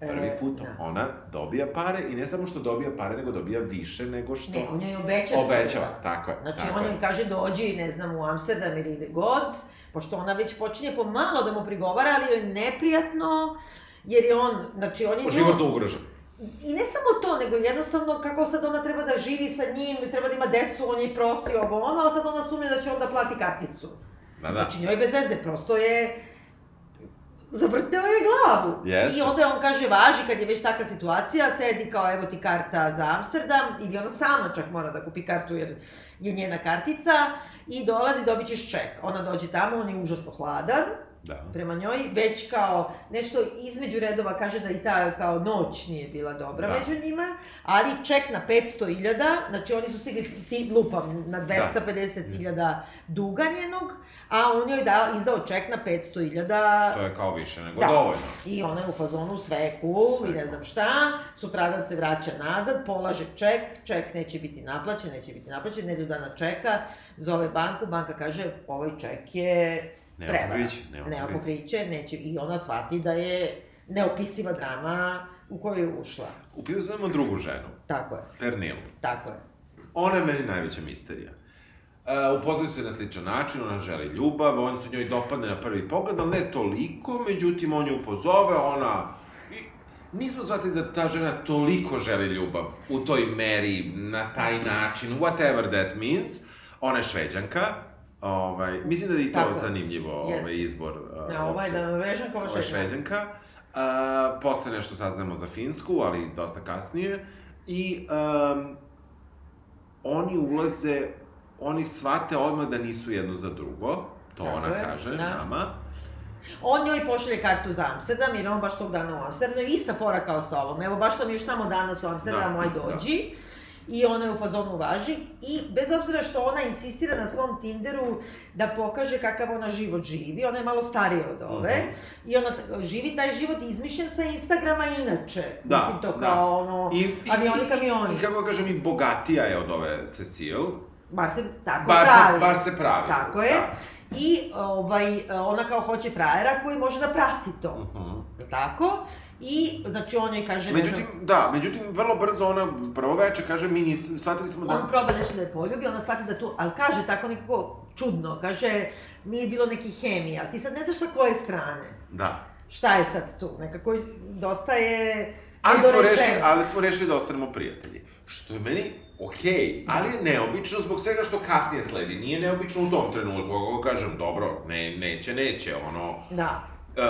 Prvi E, put da. ona dobija pare i ne samo što dobija pare, nego dobija više nego što... Ne, on joj obećava. Obećava, tako je. Znači, tako on joj kaže dođi, ne znam, u Amsterdam ili god, pošto ona već počinje pomalo da mu prigovara, ali joj je neprijatno, jer je on, znači, on je... Životno ugrožen. I ne samo to, nego jednostavno kako sad ona treba da živi sa njim, treba da ima decu, on je prosi ovo ono, a sad ona sumnja da će onda plati karticu. Da, da. Znači, njoj bez veze, prosto je... Zavrteo je glavu. Jeste. I onda on kaže, važi, kad je već takva situacija, sedi kao, evo ti karta za Amsterdam, ili ona sama čak mora da kupi kartu jer je njena kartica, i dolazi, dobit ćeš ček. Ona dođe tamo, on je užasno hladan, Da. prema njoj, već kao nešto između redova kaže da i ta kao noć nije bila dobra Da. među njima, ali ček na 500.000, znači oni su stigli ti lupam na 250.000 duga njenog, a on joj dao, izdao ček na 500.000 Što je kao više nego Da. dovoljno. i ona je u fazonu sve cool Sve i ne znam šta, sutradan se vraća nazad, polaže ček, ček neće biti naplaćen, neće biti naplaćen, nedelju dana čeka, zove banku, banka kaže ovaj ček je Nema prevara. pokriće, nema nema pokriće. pokriće, neće, i ona shvati da je neopisiva drama u koju je ušla. Upoznajemo drugu ženu, Tako je, Pernilu. tako je. Ona je meni najveća misterija. Uh, upoznaju se na sličan način, ona želi ljubav, on se njoj dopadne na prvi pogled, ali ne toliko, međutim on ju upozove, ona... I nismo shvatili da ta žena toliko želi ljubav u toj meri, na taj način, whatever that means. Ona je šveđanka, ovaj, mislim da je i to Tako je. zanimljivo, ovaj Jeste. izbor. Na ovaj, uopšte. da Norvežanka, ovo Ovo je šveđanka. šveđanka. Uh, posle nešto saznamo za Finsku, ali dosta kasnije. I um, oni ulaze, oni shvate odmah da nisu jedno za drugo. To Tako ona je, kaže da. nama. On njoj pošalje kartu za Amsterdam, jer je on baš tog dana u Amsterdamu. Ista fora kao sa ovom. Evo, baš sam još samo danas u Amsterdamu, Da, aj dođi. I ona je u fazonu važi. I bez obzira što ona insistira na svom Tinderu da pokaže kakav ona život živi, ona je malo starija od ove. Mhm. I ona živi taj život izmišljen sa Instagrama inače. Da, Mislim, to da. kao ono, avioni, kamioni. I kako kažem, i bogatija je od ove Cecil. Bar se tako Bar se, pravi. bar se pravi. Tako je. Da. I ovaj, ona kao hoće frajera koji može da prati to. Mhm. Jel tako? I, znači, on joj kaže, Međutim, da, međutim, vrlo brzo ona prvo veče kaže, mi nismo, shvatili smo znam, da... on proba nešto da je poljubi, ona shvati da tu, ali kaže tako nekako čudno, kaže, nije bilo neki hemija, ti sad ne znaš sa koje strane. Da. Šta je sad tu? Nekako dosta je... Ali smo, rešili, ali smo rešili da ostanemo prijatelji. Što je meni okej, ali je neobično zbog svega što kasnije sledi. Nije neobično u tom trenutku, ako kažem, dobro, ne, neće, neće, ono, Da. e,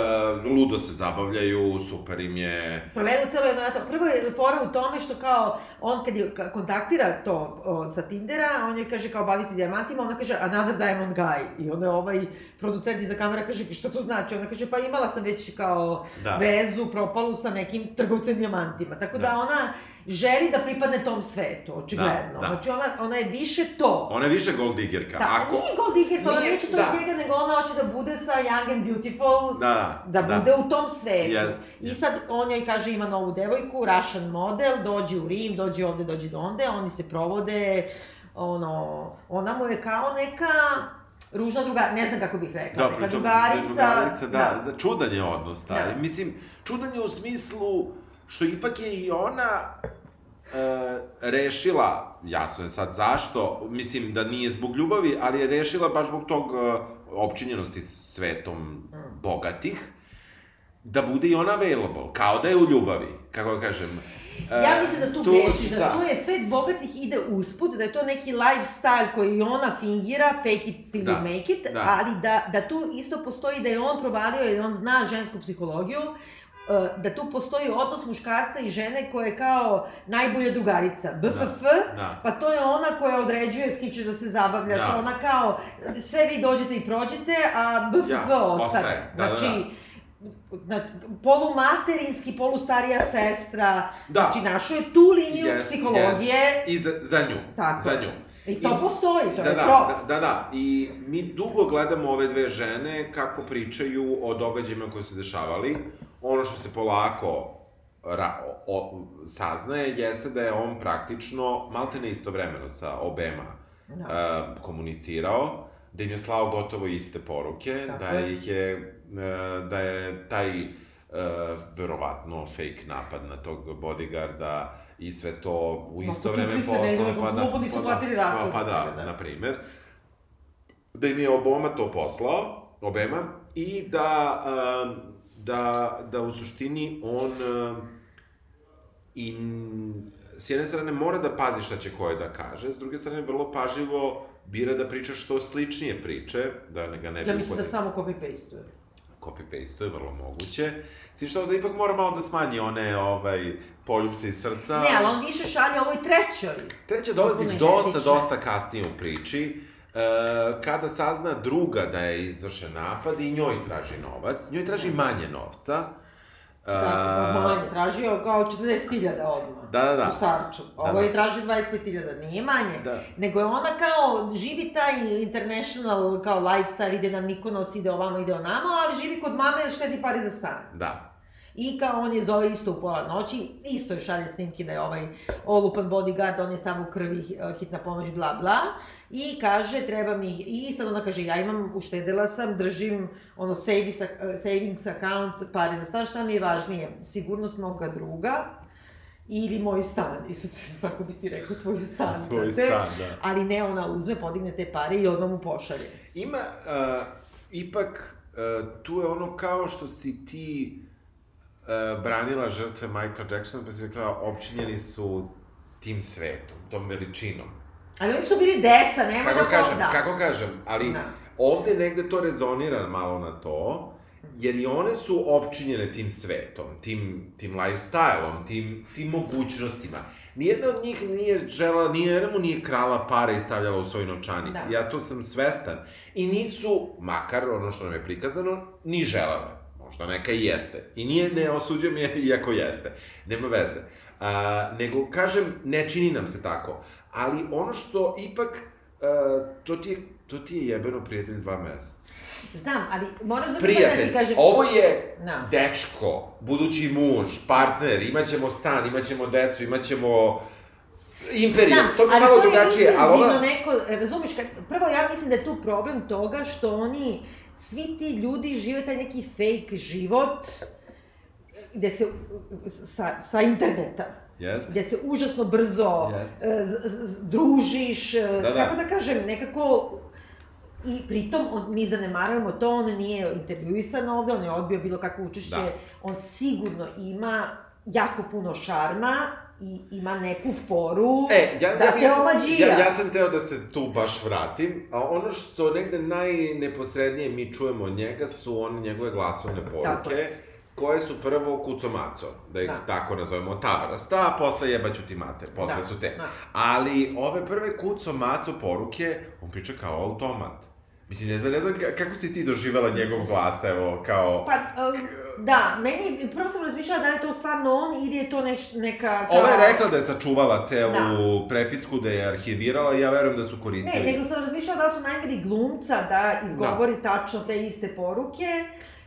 ludo se zabavljaju, super im je... provedu celo jedno leto. Prvo je fora u tome što kao, on kad je kontaktira to o, sa Tindera, on joj kaže kao bavi se dijamantima, ona kaže another diamond guy. I onda ovaj producent iza kamera kaže što to znači? Ona kaže pa imala sam već kao Da. vezu, propalu sa nekim trgovcem dijamantima. Tako da, Da. ona želi da pripadne tom svetu, očigledno. Da, da. Znači, ona, ona je više to. Ona je više gold diggerka. Da, Ako... nije gold digger, ona neće to da. njega, nego ona hoće da bude sa Young and Beautiful, Da, da da. bude u tom svetu. Jest, I sad on njoj kaže ima novu devojku, Russian model, dođi u Rim, dođi ovde, dođi do onde, oni se provode, ono, ona mu je kao neka ružna druga, ne znam kako bih rekla, Da, neka drugarica. drugarica, da, da, čudan je odnos taj. Da. Mislim, čudan je u smislu što ipak je i ona e, rešila, jasno je sad zašto, mislim da nije zbog ljubavi, ali je rešila baš zbog tog e, opčinjenosti svetom Mm. bogatih, da bude i ona available, kao da je u ljubavi, kako kažem. E, Ja mislim da tu, tu- grešiš, da, da. tu je svet bogatih ide usput, da je to neki lifestyle koji ona fingira, fake it till Da, you make it, da. ali da, da tu isto postoji da je on provalio, jer on zna žensku psihologiju, da tu postoji odnos muškarca i žene koja je kao najbolja drugarica, BFF, da. pa to je ona koja određuje s kim ćeš da se zabavljaš, Da. ona kao, sve vi dođete i prođete, a BFF Ja, ostane. ostaje. Da, da, da. znači, na, polumaterinski, polustarija sestra, Da. znači našao je tu liniju Yes, psihologije, yes. I za, za nju. Tako Za nju. i to postoji, to da, je da, pro. da, da, da, i mi dugo gledamo ove dve žene kako pričaju o događajima koji su se dešavali. Ono što se polako ra, o, o, saznaje jeste da je on praktično maltene istovremeno sa obema Da. uh, komunicirao, da im je slao gotovo iste poruke, Tako da je. ih je, uh, da je taj uh, verovatno fake napad na tog bodyguarda i sve to u Ma, isto potukli vreme poslao, pa da, nisu pa da, račun, pa na da, da. na primer, da im je oboma to poslao, obema, i da, um, da, da u suštini on um, i s jedne strane mora da pazi šta će koje da kaže, s druge strane vrlo pažljivo bira da priča što sličnije priče, da ne ga ne bi Ja mislim da samo copy-paste-uje. copy-paste, to je vrlo moguće. Svi što ovde ipak mora malo da smanji one ovaj, poljubce iz srca. Ne, ali on više šalje ovoj trećoj. Treća dolazi dosta, dosta kasnije u priči. E, kada sazna druga da je izvršen napad i njoj traži novac, njoj traži manje novca. E, Da, manje, tražio kao 40.000 odmah. Da, da, da. U. Ovo Da, je da. traži 25.000, nije manje. Da. Nego je ona kao, živi taj international, kao lifestyle, ide na Mikonos, ide ovamo, ide onamo, ali živi kod mame štedi pare za stan. Da. I kao on je zove isto u pola noći, isto je šalje snimke da je ovaj olupan bodyguard, on je samo u krvi, eh, hitna pomoć, bla bla. I kaže, treba mi, i sad ona kaže, ja imam, uštedela sam, držim ono savings, eh, savings account, pare za stan, šta mi je važnije? Sigurnost moga druga, ili moj stan. I sad se svako bi ti rekao tvoj stan. Tvoj stan, da. Ali ne, ona uzme, podigne te pare i odmah mu pošalje. Ima, uh, ipak, uh, tu je ono kao što si ti uh, branila žrtve Michael Jacksona, pa si rekla, opčinjeni su tim svetom, tom veličinom. Ali oni su bili deca, nema Kako da kažem, da. kako kažem, ali Da. ovde negde to rezonira malo na to, jer i one su opčinjene tim svetom, tim, tim lifestyle-om, tim, tim mogućnostima. Nijedna od njih nije žela, nijedna mu nije krala pare i stavljala u svoj novčanik. Da. Ja to sam svestan. I nisu, makar ono što nam je prikazano, ni želele. Možda neka i jeste. I nije, ne osuđujem je, iako jeste. Nema veze. A, nego, kažem, ne čini nam se tako. Ali ono što ipak, a, to, ti je, to ti je jebeno prijatelj dva meseca. Znam, ali moram zapravo da ti kažem... ovo je Da. dečko, budući muž, partner, imaćemo stan, imaćemo decu, imaćemo imperiju, Znam, to bi ali malo to je drugačije, ali intenzivno ova... neko, razumeš, kad, prvo ja mislim da je tu problem toga što oni, svi ti ljudi žive taj neki fake život, gde se, sa, sa interneta, Jeste. gde se užasno brzo Jeste. e, z, z, z- družiš, e, Da, da. kako da kažem, nekako I pritom, on, mi zanemarujemo to, on nije intervjuisan ovde, on je odbio bilo kakvo učešće, Da. on sigurno ima jako puno šarma i ima neku foru E, ja, da ja, te ja, omađija. ja, ja sam teo da se tu baš vratim, a ono što negde najneposrednije mi čujemo od njega su one njegove glasovne Tako poruke, je. koje su prvo kucomaco, da ih Da. tako nazovemo tavarasta, a posle jebaću ti mater, posle Da, su te. da. Ali ove prve kucomaco poruke, on priča kao automat. Mislim, ne znam, ne znam ka- kako si ti doživala njegov glas, evo, kao... Pa, um, da, meni, prvo sam razmišljala da je to stvarno on ili je to neš, neka... Kao- je rekla da je sačuvala celu prepisku, da je arhivirala i ja verujem da su koristili. Ne, nego sam razmišljala da su najmili glumca da izgovori tačno te iste poruke,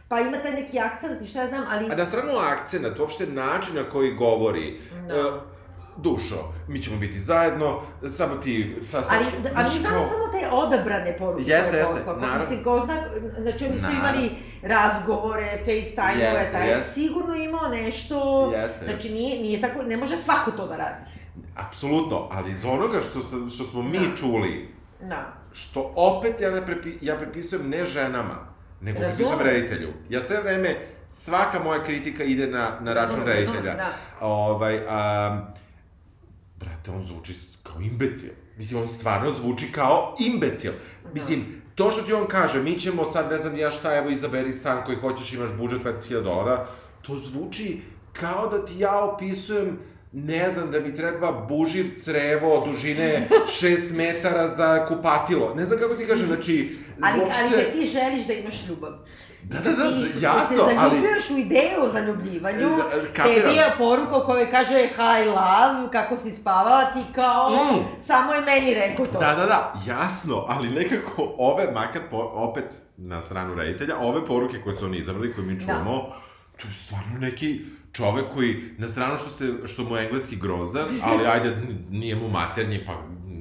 pa ima taj neki akcent i šta ja znam, ali... A na stranu akcenat, uopšte način na koji govori, Da. Dušo, mi ćemo biti zajedno, samo ti, sa, sa, Ali, da- ali znamo kao- samo te odabrane poruke Jeste, jeste, poslao. naravno. Mislim, ko zna, znači oni su Naravno. imali razgovore, FaceTime-ove, Jeste, taj jeste. sigurno imao nešto, Jeste, znači nije, nije tako, ne može svako to da radi. Apsolutno, ali iz onoga što, što smo mi Da. čuli, Da. što opet ja, ne prepi, ja prepisujem ne ženama, nego Razumem. prepisujem reditelju. Ja sve vreme, svaka moja kritika ide na, na račun razumem, reditelja. da. Ovaj, a, brate, on zvuči kao imbecil. Mislim, on stvarno zvuči kao imbecil. Mislim, to što ti on kaže, mi ćemo sad, ne znam ja šta, evo izaberi stan koji hoćeš, imaš budžet 15.000 dolara, to zvuči kao da ti ja opisujem ne znam, da mi treba buživ crevo dužine 6 metara za kupatilo. Ne znam kako ti kažem, znači, Ali, uopšte... ali kad ti želiš da imaš ljubav. Da, da, da, ti, jasno, Ti se ali- zaljubljuješ u ideju o zaljubljivanju, Da, kapiram. tebi je poruka u kojoj kaže hi love, kako si spavala, ti kao, Mm. samo je meni rekao to. Da, da, da, jasno, ali nekako ove, makar po, opet na stranu reditelja, ove poruke koje su oni izabrali, koje mi čujemo, to je stvarno neki čovek koji, na stranu što, se, što mu je engleski grozan, ali ajde, nije mu maternji, pa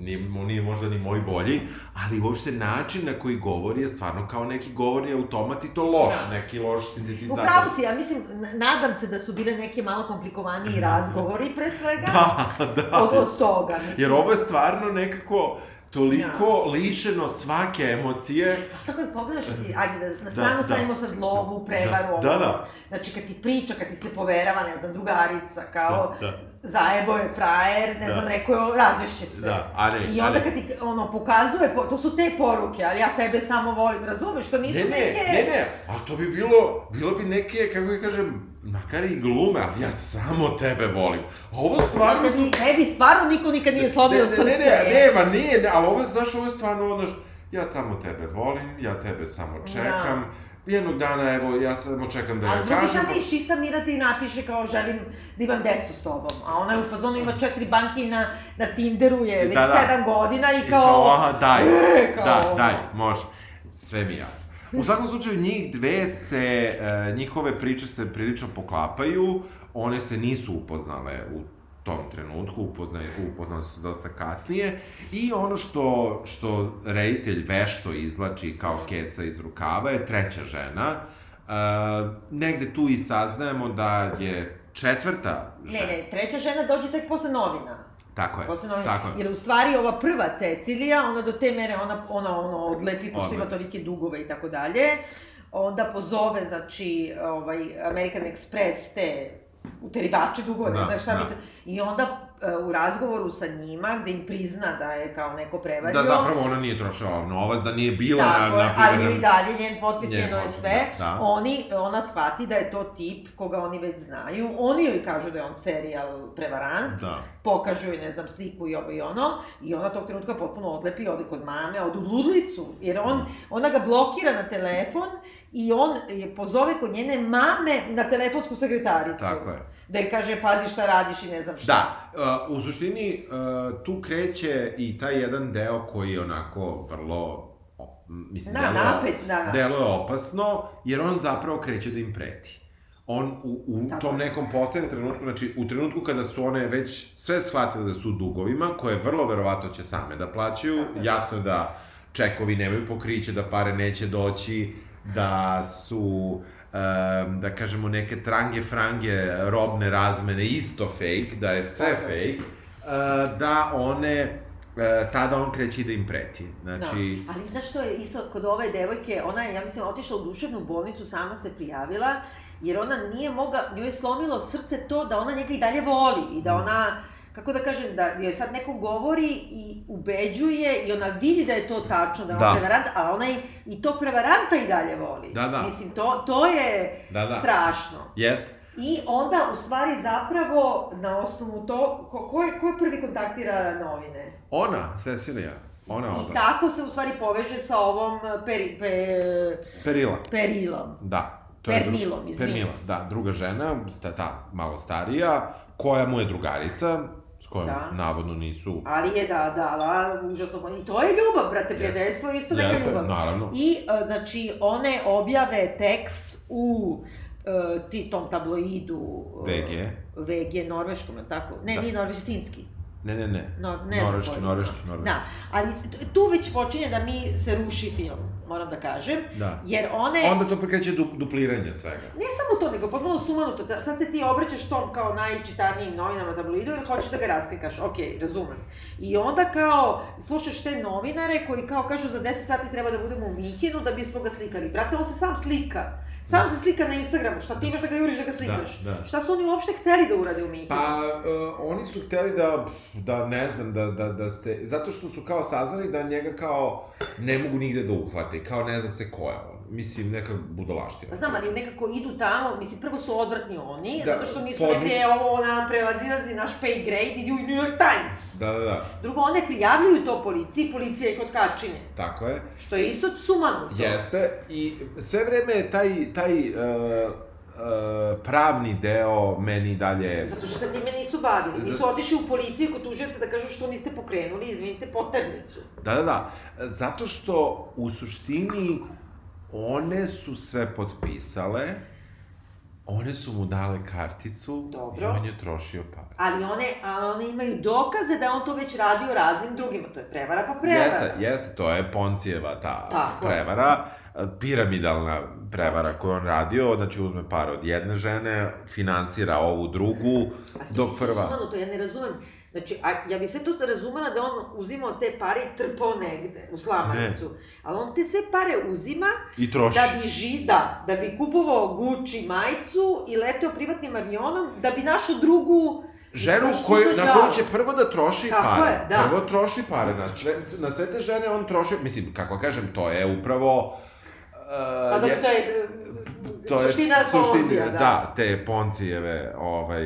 nije, nije možda ni moj bolji, ali uopšte način na koji govori je stvarno kao neki govorni automat i to loš, Da. neki loš sintetizator. Upravo si, ja mislim, nadam se da su bile neke malo komplikovaniji razgovori pre svega Da, da. od, od toga. Mislim. Jer ovo je stvarno nekako toliko lišeno svake emocije. A tako je pogledaš ti, ajde, da, na stranu da. stavimo sad lovu, prevaru, Da, da, ovo. da. Znači, kad ti priča, kad ti se poverava, ne znam, drugarica, kao, Da, da. Zajebo je frajer, ne Da. znam, rekao je, razvešće se. Da, ali- I onda ali- kad ti, ono, pokazuje, po- to su te poruke, ali ja tebe samo volim, razumeš, to nisu Ne, ne, neke... ne, ne, ali to bi bilo, bilo bi neke, kako ga kažem, makar i glume, ali ja samo tebe volim. A ovo stvarno su... Tebi, stvarno niko nikad nije slomio ne, srce. ne, ne, ne, ma nije, ne, ali ovo znaš, ovo je stvarno ono, ja samo tebe volim, ja tebe samo čekam, jednog dana, evo, ja samo čekam da A joj s druge kažem, strane iz čista mira ti napiše kao želim da imam decu s tobom. A ona je u fazonu ima četiri banki na, na Tinderu je već Da, da. sedam godina i I kao... aha, daj, e, kao da, daj, može. Sve mi je jasno. U svakom slučaju, njih dve se, e, njihove priče se prilično poklapaju, one se nisu upoznale u tom trenutku, upoznali, upoznali su se dosta kasnije, i ono što, što reditelj vešto izlači kao keca iz rukava je treća žena, e, negde tu i saznajemo da je četvrta Ne, žena, ne, treća žena dođe tek posle novina. tako je, Posle novina. tako je. Jer u stvari ova prva Cecilija, ona do te mere, ona, ona ono odlepi, pošto ima tolike dugove i tako dalje. Onda pozove, znači, ovaj, American Express te uterivače dugova, ne Da, znam šta da. bi to... I onda e, u razgovoru sa njima, gde im prizna da je kao neko prevario... Da zapravo ona nije trošila novac, da nije bila Tako na, na ali primjer, i dalje njen potpis, Njen njeno je sve. da, da. Oni, ona shvati da je to tip koga oni već znaju. Oni joj kažu da je on serijal prevarant. Da. Pokažu joj, ne znam, sliku i ovo i ono. I ona tog trenutka potpuno odlepi, ode kod mame, ode u ludlicu. Jer on, ona ga blokira na telefon i on je pozove kod njene mame na telefonsku sekretaricu. Tako je. Da joj kaže, pazi šta radiš i ne znam šta. Da, uh, u suštini uh, tu kreće i taj jedan deo koji je onako vrlo, mislim, Da, deluje, napet, da, da. deluje opasno, jer on zapravo kreće da im preti. On u, u tom je. nekom poslednjem trenutku, znači u trenutku kada su one već sve shvatile da su dugovima, koje vrlo verovatno će same da plaćaju, Tako je. jasno je da čekovi nemaju pokriće, da pare neće doći, da su da kažemo neke trange frange robne razmene isto fake, da je sve Tako je. fake, uh, da one uh, tada on kreće da im preti. Znači, Da. Ali znaš što je isto kod ove devojke, ona je, ja mislim, otišla u duševnu bolnicu, sama se prijavila, jer ona nije mogla, njoj je slomilo srce to da ona njega i dalje voli i Mm. da ona, kako da kažem, da joj sad neko govori i ubeđuje i ona vidi da je to tačno, da je on Da. prevarant, a ona i, i to prevaranta i dalje voli. Da, da. Mislim, to, to je Da, da. strašno. jest, I onda, u stvari, zapravo, na osnovu to, ko, ko, je, ko je prvi kontaktira novine? ona, Cecilija, Ona I odla. tako se u stvari poveže sa ovom peri, pe, Perila. perilom. Da. To je dru- Pernilom, izvini. Pernila, da, druga žena, sta, ta malo starija, koja mu je drugarica, s kojom Da. navodno nisu... Ali je da dala užasno... I to je ljubav, brate, prijateljstvo je isto neka Jeste, ljubav. naravno. I, e, znači, one objave tekst u e, ti tom tabloidu... e, VG. VG, norveškom, je li tako? Ne, Da. nije norveški, finski. Ne, ne, ne. No, ne norveški, norveški, norveški. Da, ali tu već počinje da mi se ruši film, moram da kažem. Da. Jer one... Onda to prekreće du, dupliranje svega. Ne samo to, nego potpuno sumanuto. Da, sad se ti obraćaš tom kao najčitanijim novinama tabloidu jer hoćeš da ga raskrikaš. Ok, razumem. I onda kao slušaš te novinare koji kao kažu za 10 sati treba da budemo u Mihinu da bismo ga slikali. Brate, on se sam slika. Sam se slika na Instagramu. Šta ti imaš da ga juriš da ga slikaš? Da, da. Šta su oni uopšte hteli da urade u Mihinu? Pa, uh, oni su hteli da, da ne znam, da, da, da se, zato što su kao saznali da njega kao ne mogu nigde da uhvate, kao ne zna se ko je on. Mislim, neka budalaština. Pa znam, ali nekako idu tamo, mislim, prvo su odvratni oni, Da, zato što nisu rekli, e, ovo nam prevazilazi naš pay grade, idi u New York Times. Da, da, da, Drugo, one prijavljuju to policiji, policija ih otkačinje. tako je. Što je isto sumanuto. Jeste, i sve vreme je taj, taj uh, uh, pravni deo meni dalje... Zato što se time nisu bavili. Nisu otišli u policiju kod tužioca da kažu što niste pokrenuli, izvinite, poternicu. Da, da, da. Zato što u suštini one su sve potpisale, one su mu dale karticu Dobro. i on je trošio pare. Ali one, a one imaju dokaze da on to već radio raznim drugima. To je prevara pa prevara. Jeste, jeste, to je Poncijeva ta Tako prevara, piramidalna prevara koju on radio, znači uzme pare od jedne žene, finansira ovu drugu, to dok prva... Sumanuto, ja ne razumem. Znači, a, ja bi sve to razumela da on uzimao te pare i trpao negde, u slamanicu. Ali on te sve pare uzima I troši. da bi ži, da, da bi kupovao Gucci majicu i leteo privatnim avionom, da bi našao drugu Ženu koju, na koju će prvo da troši Tako pare. je, da. Prvo troši pare. Na sve, na sve te žene on troši, mislim, kako kažem, to je upravo... Uh, Pa dobro, to je, to je suština Ponzija, da. da. te Poncijeve ovaj,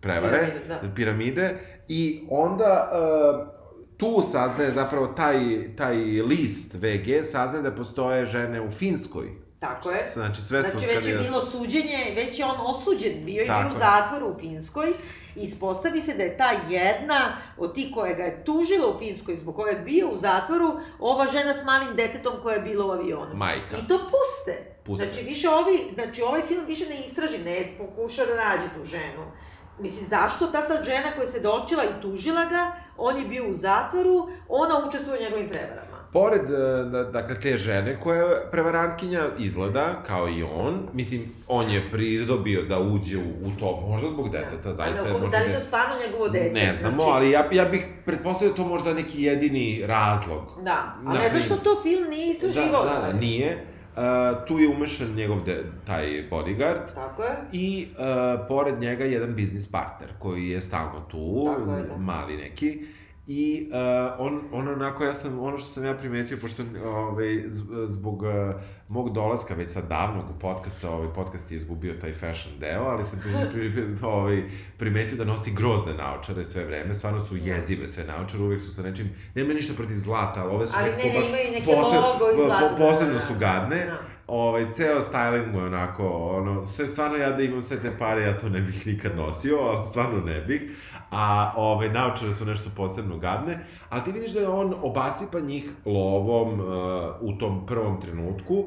prevare, Piramide, da. piramide, i onda uh, tu saznaje zapravo taj, taj list VG, saznaje da postoje žene u Finskoj. Tako je. Znači, sve su Znači, već je bilo suđenje, već je on osuđen bio i bio u zatvoru u Finskoj. Ispostavi se da je ta jedna od tih koja ga je tužila u Finskoj, zbog koje je bio u zatvoru, ova žena s malim detetom koja je bila u avionu. Majka. I to puste. Puste. Znači, više ovi, znači, ovaj film više ne istraži, ne pokuša da nađe tu ženu. Mislim, zašto ta sad žena koja se dočila i tužila ga, on je bio u zatvoru, ona učestvuje u njegovim prevarama. Pored, e, da- dakle, te žene koja je prevarantkinja izgleda kao i on, mislim, on je pridobio da uđe u, u to, možda zbog deteta, zaista Ali, ako- možda... Da li je to stvarno njegovo dete? Ne znamo, Znači, ali ja, ja bih pretpostavio to možda neki jedini razlog. Da, a ne znaš što to film nije Da, istraživao? da, da, nije. Uh, tu je umešan njegov de, taj bodyguard Tako je. i uh, pored njega jedan biznis partner koji je stalno tu, Tako je, da. mali neki. I uh, on, on onako, ja sam, ono što sam ja primetio, pošto ovaj, zbog uh, mog dolaska već sad davnog u podcasta, ovaj podcast je izgubio taj fashion deo, ali sam pri, pri, ovaj, primetio da nosi grozne naočare sve vreme, stvarno su jezive sve naočare, uvek su sa nečim, nema ništa protiv zlata, ali ove su Ali nekako ne, baš poseb- i po- posebno da, su da. gadne. Da. Ovaj, ceo styling mu je onako, ono, sve stvarno ja da imam sve te pare, ja to ne bih nikad nosio, ali stvarno ne bih. A ove, naočare su nešto posebno gadne, ali ti vidiš da je on obasipa njih lovom uh, u tom prvom trenutku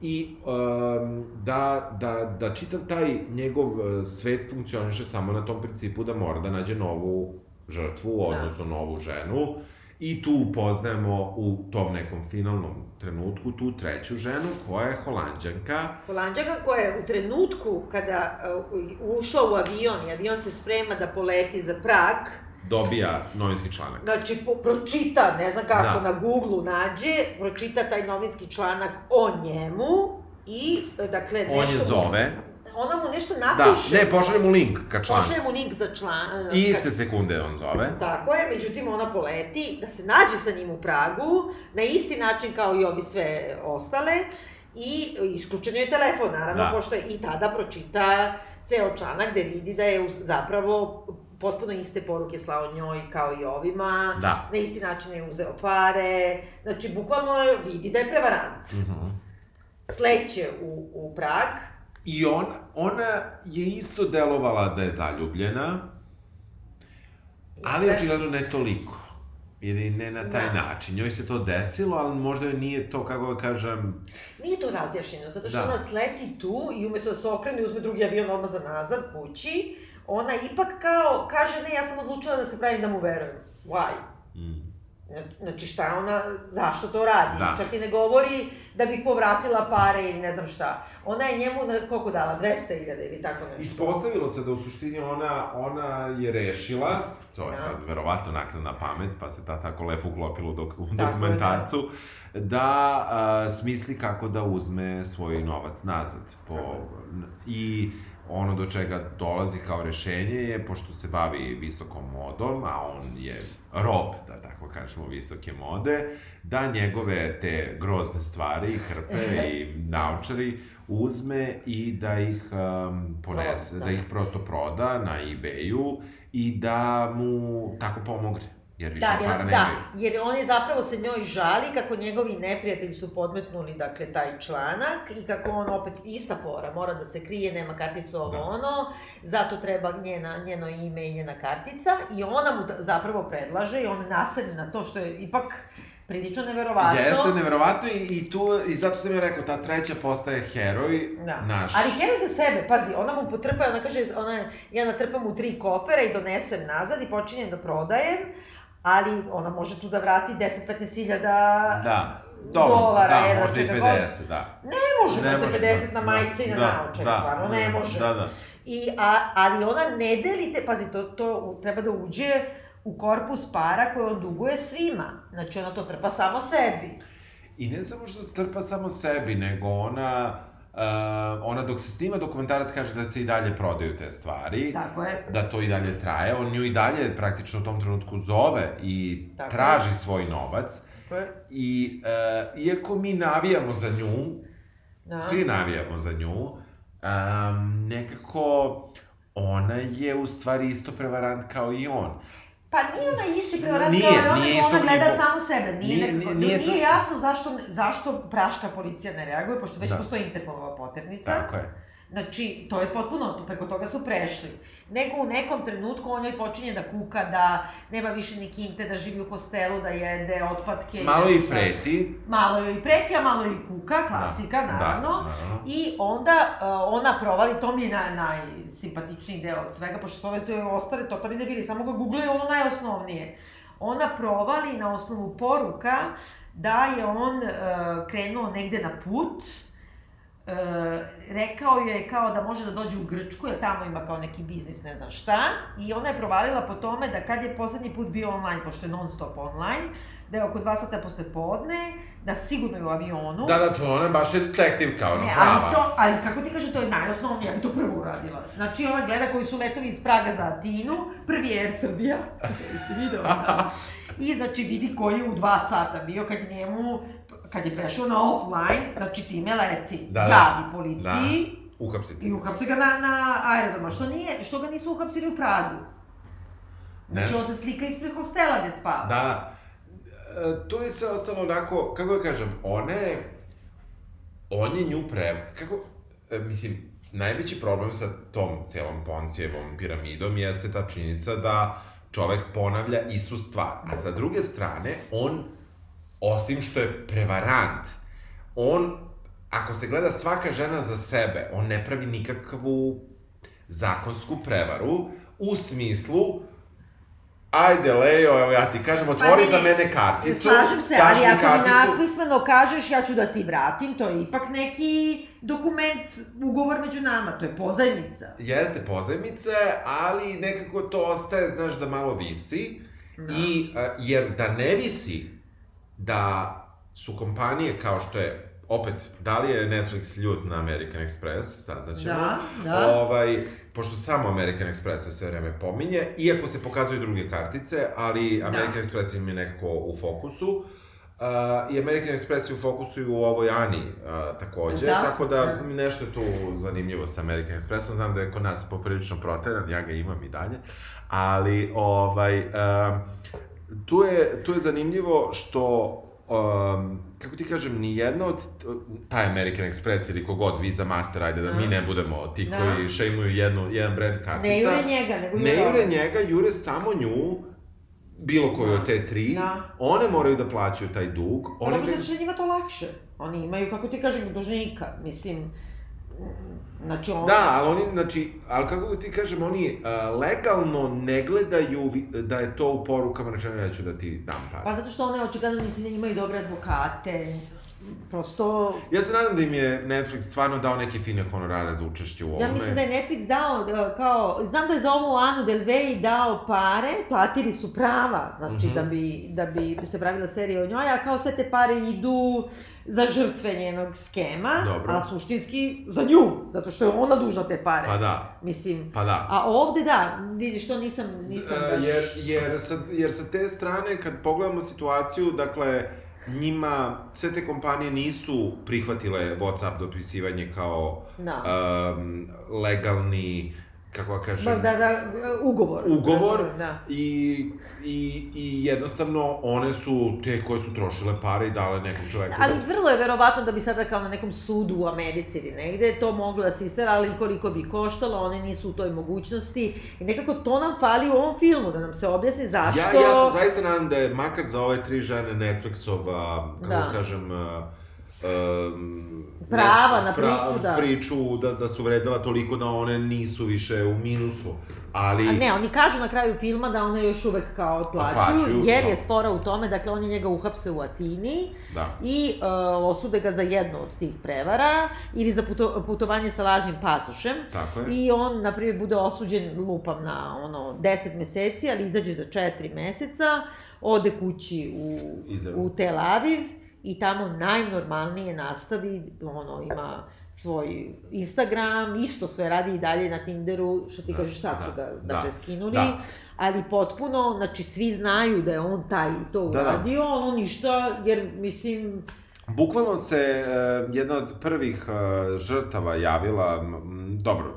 i um, da, da, da čitav taj njegov uh, svet funkcioniše samo na tom principu da mora da nađe novu žrtvu, odnosno novu ženu, I tu upoznajemo u tom nekom finalnom trenutku tu treću ženu koja je holandjanka. Holandjaka koja je u trenutku kada uh, ušla u avion i avion se sprema da poleti za Prag, dobija novinski članak. znači po, pročita, ne znam kako, Da. na Google nađe, pročita taj novinski članak o njemu i, e, dakle, On nešto... je zove. Ona mu nešto Da, napiše. ne, pošalje mu link ka članu. Pošalje mu link za član... e, I iste sekunde on zove. Tako je, međutim ona poleti, da se nađe sa njim u Pragu, na isti način kao i ovi sve ostale, i isključen je telefon, naravno, Da. pošto je i tada pročita ceo članak gde vidi da je zapravo potpuno iste poruke slao njoj kao i ovima, Da. na isti način je uzeo pare, znači bukvalno vidi da je prevarant. Mhm. Sleće u, u Prag, I on, ona je isto delovala da je zaljubljena, ali očigledno ne toliko. Ili ne na taj Da. način. Njoj se to desilo, ali možda joj nije to, kako da kažem... Nije to razjašnjeno, zato što Da. ona sleti tu i umesto da se okrene i uzme drugi avion odmah za nazad kući, ona ipak kao kaže ne, ja sam odlučila da se pravim da mu verujem. Why? Mm. Znači šta ona, zašto to radi? Da. Čak i ne govori da bih povratila pare ili ne znam šta. Ona je njemu, na, koliko dala, 200.000 ili tako nešto. Ispostavilo se da u suštini ona, ona je rešila, to je Da. sad verovatno naknadna pamet, pa se ta tako lepo uklopilo u, dok, u je, dokumentarcu, da a, smisli kako da uzme svoj novac nazad. Po, I ono do čega dolazi kao rešenje je, pošto se bavi visokom modom, a on je rob, da tako kažemo, visoke mode, da njegove te grozne stvari, krpe i naučari, uzme i da ih um, ponese, da. da. ih prosto proda na eBayu i da mu tako pomogne, jer više Da, para jer, nemaju. da, jer on je zapravo se njoj žali kako njegovi neprijatelji su podmetnuli, dakle, taj članak i kako on opet, ista fora, mora da se krije, nema karticu ovo Da. ono, zato treba njena, njeno ime i njena kartica i ona mu da- zapravo predlaže i on nasedne na to što je ipak prilično neverovatno. Jeste, neverovatno i, i tu, i zato sam ja rekao, ta treća postaje heroj Da. naš. Ali heroj za sebe, pazi, ona mu potrpa, ona kaže, ona, ja natrpam u tri kofera i donesem nazad i počinjem da prodajem, ali ona može tu da vrati 10-15 hiljada Da, dobro, dolara, da, evra, možda i čega 50, da. Ne može, Ne može, 50 da, na majice i na da, naočare, da, stvarno, da, ne može. Da, da. I, a, ali ona ne deli te, pazi, to, to treba da uđe u korpus para koje on duguje svima. Znači, ona to trpa samo sebi. I ne samo što trpa samo sebi, nego ona, uh, ona dok se snima dokumentarac kaže da se i dalje prodaju te stvari. Tako je. da to i dalje traje, on nju i dalje praktično u tom trenutku zove i Tako traži svoj novac. Tako je. I uh, iako mi navijamo za nju, Da. svi navijamo za nju, um, nekako ona je u stvari isto prevarant kao i on. Pa nije ona isti prevarant Nije, kao ona, nije ona gleda nivoa. samo sebe. Nije, Nije- nekako, nije- nije, nije jasno zašto, zašto praška policija ne reaguje, pošto već Da. postoji Interpolova poternica. Tako je. Znači, to je potpuno, preko toga su prešli. Nego u nekom trenutku on joj počinje da kuka, da nema više ni kinte, da živi u hostelu, da jede otpadke. Malo i preti. Malo joj i preti, a malo i kuka, klasika, Da, naravno. da, naravno. I onda uh, ona provali, to mi je naj, najsimpatičniji deo od svega, pošto su ove sve ostale totalni debili, samo ga googlaju ono najosnovnije. Ona provali na osnovu poruka da je on uh, krenuo negde na put, Uh, rekao joj je kao da može da dođe u Grčku, jer tamo ima kao neki biznis, ne znam šta, i ona je provalila po tome da kad je poslednji put bio online, pošto je non stop online, da je oko dva sata posle podne, da sigurno je u avionu. Da, da, to ona baš je detektiv kao ona Ne, prava. ali to, ali kako ti kaže, to je najosnovnije, ja bi to prvo uradila. Znači, ona gleda koji su letovi iz Praga za Atinu, prvi je Air Srbija, si video, da. I znači vidi koji je u dva sata bio kad njemu, kad je prešao na offline, znači time leti, Da, da. javi policiji Uhapsiti. i uhapse ga na, na aerodroma. Što nije, što ga nisu uhapsili u Pragu? Ne Znači, on se slika ispred hostela gde spava. Da, e, to je sve ostalo onako, kako da kažem, ona je, on je nju pre, kako, e, mislim, najveći problem sa tom celom Poncijevom piramidom jeste ta činjenica da čovek ponavlja istu stvar. A sa druge strane, on, osim što je prevarant, on, ako se gleda svaka žena za sebe, on ne pravi nikakvu zakonsku prevaru, u smislu, ajde Lejo, evo ja ti kažem, otvori ne, za ne, mene karticu, Slažem se, ali ako karticu. mi napismeno kažeš ja ću da ti vratim, to je ipak neki dokument, ugovor među nama, to je pozajmica. Jeste pozajmice, ali nekako to ostaje, znaš, da malo visi. Da. I, a, jer da ne visi, da su kompanije kao što je, opet, da li je Netflix ljut na American Express, saznaćemo. Da, da. Ovaj, pošto samo American Express se sve vreme pominje, iako se pokazuju druge kartice, ali American Express im je nekako u fokusu. Uh, I American Express je u fokusu i u ovoj Ani uh, takođe, Da. tako da nešto je tu zanimljivo sa American Expressom, znam da je kod nas poprilično proteran, ja ga imam i dalje, ali ovaj, um, tu, je, tu je zanimljivo što um, kako ti kažem, ni jedna od, taj American Express ili kogod Visa Master, ajde da mi ne budemo ti Da. koji šejmuju jednu, jedan brand kartica. Ne jure njega, nego jure Ne jure njega, jure samo nju, bilo koju od te tri, Da. one moraju da plaćaju taj dug. One dobro, ne... što je njima to lakše. Oni imaju, kako ti kažem, dužnika. Mislim, znači on... Da, ali oni, znači, ali kako ti kažem, oni uh, legalno ne gledaju vi- da je to u porukama rečeno ja ću da ti dam par. Pa zato što one očigledno niti ne imaju dobre advokate. Prosto... Ja se nadam da im je Netflix stvarno dao neke fine honorare za učešće u ovome. Ja mislim da je Netflix dao, e, kao, znam da je za ovu Anu Del Vey dao pare, platili su prava, znači Mhm. da, bi, da bi se pravila serija o njoj, a kao sve te pare idu za žrtve njenog skema, Dobro. a suštinski za nju, zato što je ona dužna te pare. Pa da, Mislim, pa da. a ovde da, vidiš, to nisam, nisam E, baš... jer, jer, sa, jer sa te strane, kad pogledamo situaciju, dakle, njima, sve te kompanije nisu prihvatile WhatsApp dopisivanje kao Da. um, legalni, kako da kažem, Ba, da, da, ugovor. ugovor Da. i, i, i jednostavno one su te koje su trošile pare i dale nekom čoveku. Ali da- vrlo je verovatno da bi sada kao na nekom sudu u Americi ili negde to moglo da se istera, ali koliko bi koštalo, one nisu u toj mogućnosti. I nekako to nam fali u ovom filmu, da nam se objasni zašto... Ja, ja se zaista nadam da je makar za ove tri žene Netflixova, kako Da. kažem, uh, um, Prava na pra- priču, da. priču da, da su vredila toliko da one nisu više u minusu. Ali, A ne, oni kažu na kraju filma da one još uvek kao otplaćuju, Otplaćuju, jer da. je spora u tome, dakle, oni njega uhapse u Atini da. i uh, osude ga za jednu od tih prevara ili za puto, putovanje sa lažnim pasošem. Tako je. I on, na primjer, bude osuđen, lupam, na ono, 10 meseci, ali izađe za 4 meseca, ode kući u, Izrael. u Tel Aviv i tamo najnormalnije nastavi, ono, ima svoj Instagram, isto sve radi i dalje na Tinderu, što ti Da, kažeš, sad su da, ga, da, dakle, skinuli, da. ali potpuno, znači, svi znaju da je on taj to Da, da. uradio, ono ništa, jer, mislim, Bukvalno se e, jedna od prvih e, žrtava javila, m, dobro,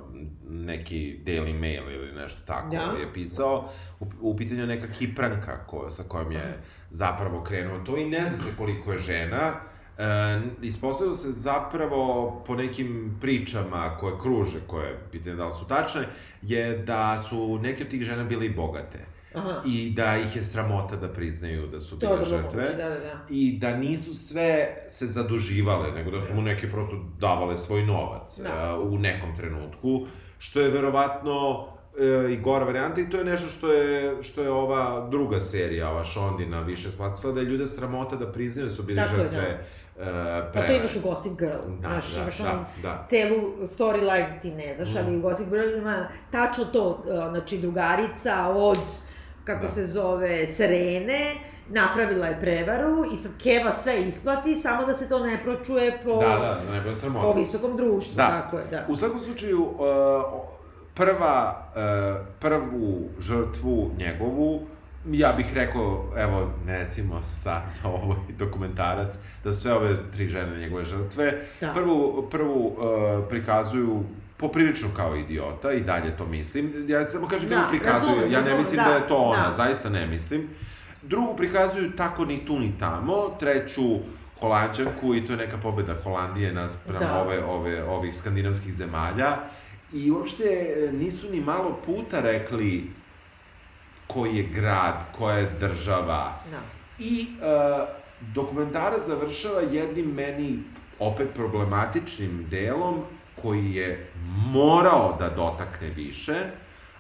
neki Daily Mail ili nešto tako Da. je pisao, u, u pitanju je neka Kipranka ko, sa kojom je zapravo krenuo to i ne zna se koliko je žena, E, ispostavilo se zapravo po nekim pričama koje kruže, koje pitanje da li su tačne, je da su neke od tih žena bile i bogate. Aha, I da ih je sramota da priznaju da su bile je žrtve moguće, da, da, da. i da nisu sve se zaduživale, nego da su mu neke prosto davale svoj novac Da. uh, u nekom trenutku, što je verovatno uh, i gora varijanta i to je nešto što je, što je ova druga serija, ova Šondina više splatila, da je ljude sramota da priznaju da su bili Tako je, žrtve da. uh, Pa to imaš u Gossip Girl, Da, znaš, da, imaš da, ono, da. celu storyline ti ne znaš, Mhm. ali u Gossip Girl ima tačno to, uh, znači drugarica od, kako Da. se zove, Serene, napravila je prevaru i sad Keva sve isplati, samo da se to ne pročuje po, Da, da, da ne bude sramota. po visokom društvu, Da. tako je, da. U svakom slučaju, uh, prva, uh, prvu žrtvu njegovu, ja bih rekao, evo, recimo sad za ovaj dokumentarac, da sve ove tri žene njegove žrtve, Da. prvu, prvu uh, prikazuju poprilično kao idiota, i dalje to mislim. Ja samo kažem Da, kako prikazuju, razumem, ja ne razumem, mislim da, da, je to ona, da. zaista ne mislim. Drugu prikazuju tako ni tu ni tamo, treću Holandžanku i to je neka pobeda Holandije naspram Da. ove, ove, ovih skandinavskih zemalja. I uopšte nisu ni malo puta rekli koji je grad, koja je država. da. I uh, dokumentara završava jednim meni opet problematičnim delom koji je morao da dotakne više,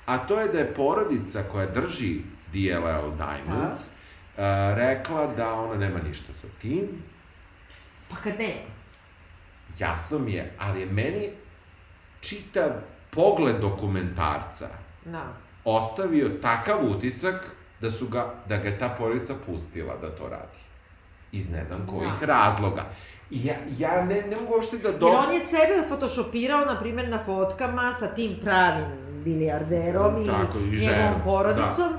a to je da je porodica koja drži DLL Diamonds uh, rekla da ona nema ništa sa tim. Pa kad ne, Jasno mi je, ali je meni čitav pogled dokumentarca da. ostavio takav utisak da su ga, da ga je ta porodica pustila da to radi. Iz ne znam kojih Da. razloga. Ja, ja ne, ne mogu uopšte da do... Jer on je sebe fotošopirao, na primjer, na fotkama sa tim pravim bilijarderom i Tako, i njegovom ženom, porodicom.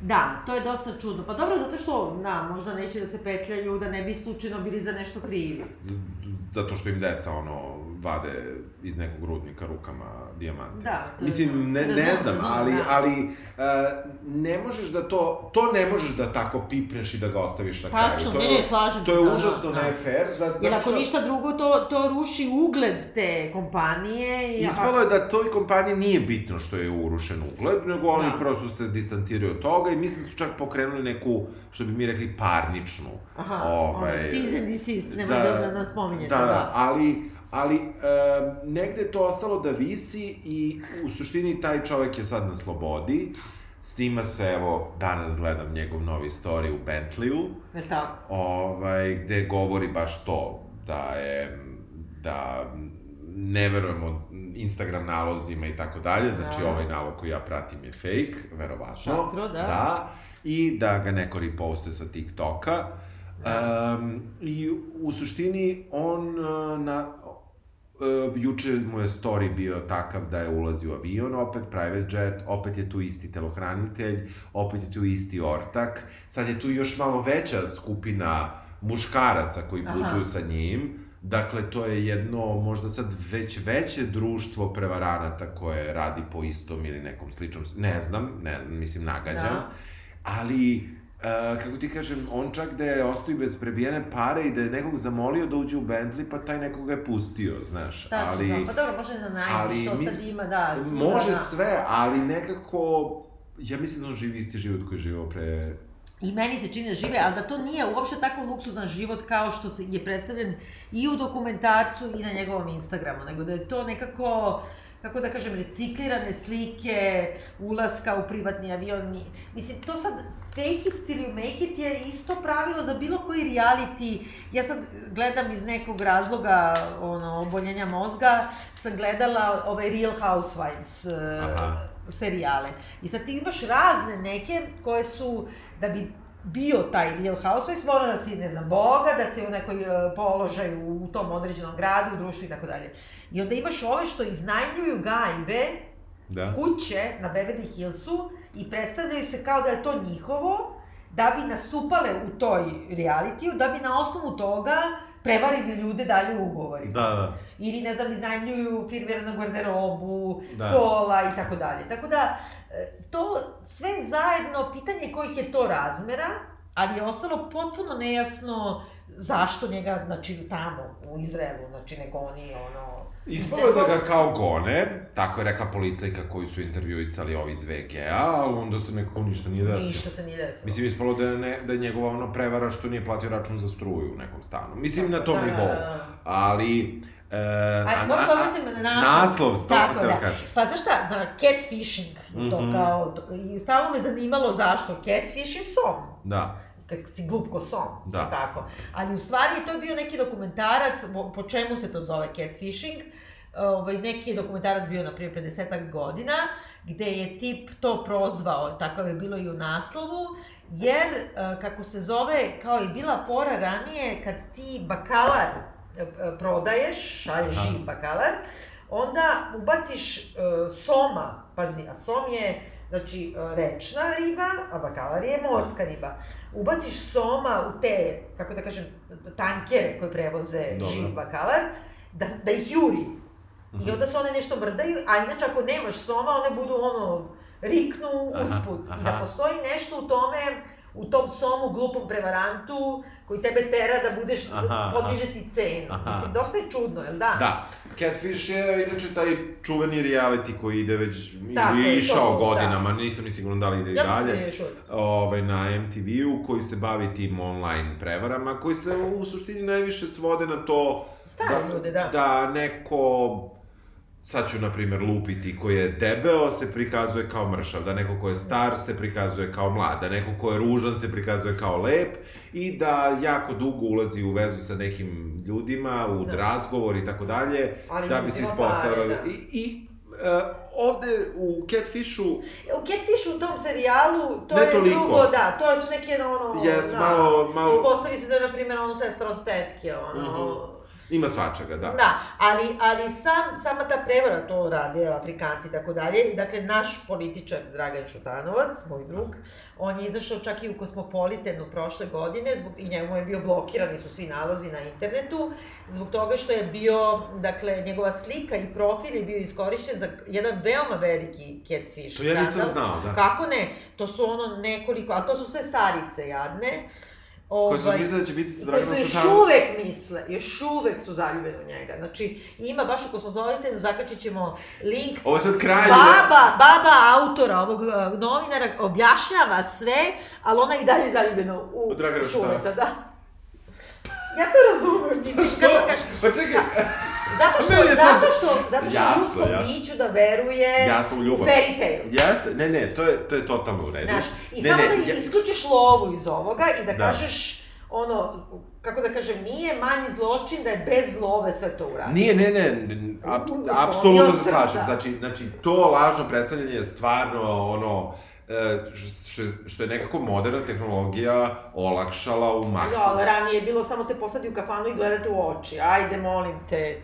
Da, to je dosta čudno. Pa dobro, zato što, na, možda neće da se petljaju, da ne bi slučajno bili za nešto krivi. Zato što im deca, ono, vade iz nekog rudnika rukama dijamante. Da, to Mislim, ne, ne znam, ali, da. ali uh, ne možeš da to, to ne možeš da tako pipneš i da ga ostaviš na kraju. Tačno, to ne, je, ne, slažem To je da, da, užasno da. ne fair, zato, Jer ako što... ništa drugo, to, to ruši ugled te kompanije. i- Ispalo je da toj kompaniji nije bitno što je urušen ugled, nego oni Da. prosto se distanciraju od toga i mislim da su čak pokrenuli neku, što bi mi rekli, parničnu. Aha, ovaj, ono, cease and desist, nemoj da, da, nas spominjete. Da, da, ali, ali e, negde je to ostalo da visi i u suštini taj čovek je sad na slobodi. Snima se, evo, danas gledam njegov novi story u Bentleyu, Jel tako? ovaj, gde govori baš to, da je, da ne verujemo Instagram nalozima i tako dalje, znači Da. ovaj nalog koji ja pratim je fake, verovatno. Šatro, da. Da, i da ga neko repostuje sa TikToka. Um, I u suštini on na Uh, juče mu je story bio takav da je ulazi u avion, opet private jet, opet je tu isti telohranitelj, opet je tu isti ortak. Sad je tu još malo veća skupina muškaraca koji putuju sa njim. Dakle, to je jedno, možda sad već veće društvo prevaranata koje radi po istom ili nekom sličnom, ne znam, ne, mislim nagađam. Da. Ali, Uh, kako ti kažem, on čak da je ostao i bez prebijene pare i da je nekog zamolio da uđe u Bentley, pa taj nekog ga je pustio, znaš. Tačno, ali, da. Pa dobro, može na najmu, ali što mis- sad ima, da. svima Može na- sve, ali nekako, ja mislim da on živi isti život koji je živao pre... I meni se čini da žive, ali da to nije uopšte tako luksuzan život kao što se je predstavljen i u dokumentarcu i na njegovom Instagramu, nego da je to nekako kako da kažem, reciklirane slike, ulaska u privatni avion. Mislim, to sad, fake it till you make it je isto pravilo za bilo koji reality. Ja sad gledam iz nekog razloga, ono, oboljenja mozga, sam gledala ove Real Housewives Aha. serijale. I sad ti imaš razne neke koje su, da bi bio taj Real Housewives, mora da si, ne znam, boga, da si u nekoj e, položaju u tom određenom gradu, u društvu i tako dalje. I onda imaš ove što iznajmljuju gajbe, Da? kuće na Beverly Hillsu i predstavljaju se kao da je to njihovo, da bi nastupale u toj realitiju, da bi na osnovu toga prevarili ljude dalje u ugovorima. Da, da. Ili, ne znam, iznajmljuju firmiranu garderobu, Da. kola i tako dalje. Tako da, e, to sve zajedno, pitanje kojih je to razmera, ali je ostalo potpuno nejasno zašto njega, znači, tamo, u Izraelu, znači, neko oni, ono... Ispalo je da ga kao gone, tako je rekla policajka koju su intervjuisali ovi iz VGA, ali onda se nekako ništa nije desilo. Ništa se nije desilo. Mislim, ispalo da je, ne, da je njegova ono prevara što nije platio račun za struju u nekom stanu. Mislim, na tom Da, da, nivou. da. Ali... E, Aj, moram da objasnim na naslov. Naslov, to Tako sam teo da. kažem. Pa znaš šta, za catfishing, to Mhm. kao, to, i stalno me zanimalo zašto. Catfish je som. Da. Kak si glup ko som, Da. tako. Ali u stvari to je bio neki dokumentarac, po, čemu se to zove catfishing, ovaj, neki je dokumentarac bio, na primjer, 50 godina, gde je tip to prozvao, takav je bilo i u naslovu, jer, eh, kako se zove, kao i bila fora ranije, kad ti bakalar eh, eh, prodaješ, šalješ živ bakalar, onda ubaciš soma, pazi, a som je Znači, e, rečna riba, a bakalar je morska riba. Ubaciš soma u te, kako da kažem, tankere koje prevoze Dobro. živ bakalar, da, da ih juri. I onda se one nešto mrdaju, a inače ako nemaš soma, one budu ono, riknu Aha, usput. I da aha. postoji nešto u tome, u tom somu glupom prevarantu, koji tebe tera da budeš, Aha, aha. podiže ti cenu. Aha. Mislim, dosta je čudno, jel da? Da. Catfish je inače taj čuveni reality koji ide već, Tako ili je, išao to, godinama, nisam ni siguran da li ide i Ja da dalje. uvijek. ovaj, na MTV-u koji se bavi tim online prevarama, koji se u suštini najviše svode na to Stare ljude, da. da neko sad ću, na primjer, lupiti, koji je debeo se prikazuje kao mršav, da neko ko je star se prikazuje kao mlad, da neko ko je ružan se prikazuje kao lep i da jako dugo ulazi u vezu sa nekim ljudima, u Da. razgovor i tako dalje, da bi se uzima ispostavilo. pare, da. I, i e, ovde u Catfishu U Catfishu u tom serijalu, to Ne je toliko. drugo, da, to su neke, ono, Jes, da, malo- malo- Ispostavi se da je, na primjer, ono, sestra od tetke, ono, Mhm. Ima svačega, da. Da, ali, ali sam, sama ta prevara to rade Afrikanci i tako dalje. I dakle, naš političar Dragan Šutanovac, moj drug, on je izašao čak i u Kosmopolitenu prošle godine zbog, i njemu je bio blokirani su svi nalozi na internetu zbog toga što je bio, dakle, njegova slika i profil je bio iskorišćen za jedan veoma veliki catfish To ja nisam znao, da. Kako ne? To su ono nekoliko, a to su sve starice jadne. Koji su Ovaj, mislili da će biti sa i koji Draganom su još Šutanovcem. uvek misle, još uvek su zaljubljeni u njega. Znači, ima baš u Kosmopolitanu, zakačit ćemo link. Ovo je sad kraj. Baba, baba autora ovog uh, novinara objašnjava sve, ali ona i dalje zaljubljena u U Dragana Šuleta, da. Ja to razumem, misliš, kako kažeš, Pa čekaj, zato što, zato što, zato što Jasno, ljudskom jasno. biću da veruje Jasno, u ljubav. fairy tale. jeste, ne, ne, to je, to je totalno u redu. Znaš, i ne, samo ne, da ja- isključiš lovu iz ovoga i da, Da. kažeš, ono, kako da kažem, nije manji zločin da je bez love sve to uradio. Nije, ne, ne, ne, ap, apsolutno se slažem. Znači, znači, to lažno predstavljanje je stvarno, ono, e, što, što je nekako moderna tehnologija olakšala u Da, ali maksimu. ranije je bilo samo te posadi u kafanu i gledate u oči. Ajde, molim te.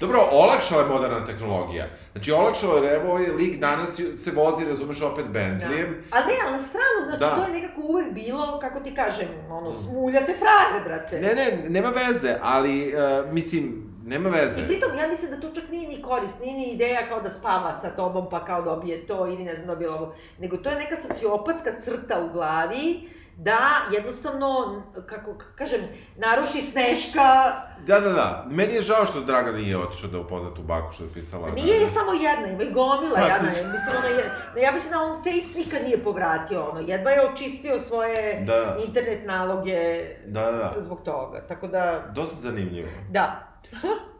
Dobro, olakšala je moderna tehnologija. Znači, olakšala je, evo, ovaj lik danas se vozi, razumeš, opet Bentleyem. Ali ne, ali na stranu, znači, Da. to je nekako uvek bilo, kako ti kažem, ono, smuljate frajere, brate. Ne, ne, nema veze, ali, e, mislim, nema veze. I pritom, ja mislim da to čak nije ni korist, nije ni ideja kao da spava sa tobom pa kao dobije to ili ne znam dobije ovo, nego to je neka sociopatska crta u glavi da jednostavno, kako kažem, naruši sneška, Da, da, da. Meni je žao što Dragan nije otišao da upozna tu baku što je pisala. Nije je samo jedna, ima i gomila Pa, jedna. ti- Mislim, ono, je, ja mislim da on Face nikad nije povratio, ono, jedva je očistio svoje Da. internet naloge Da, da, da. zbog toga, tako da, Dosta zanimljivo. da.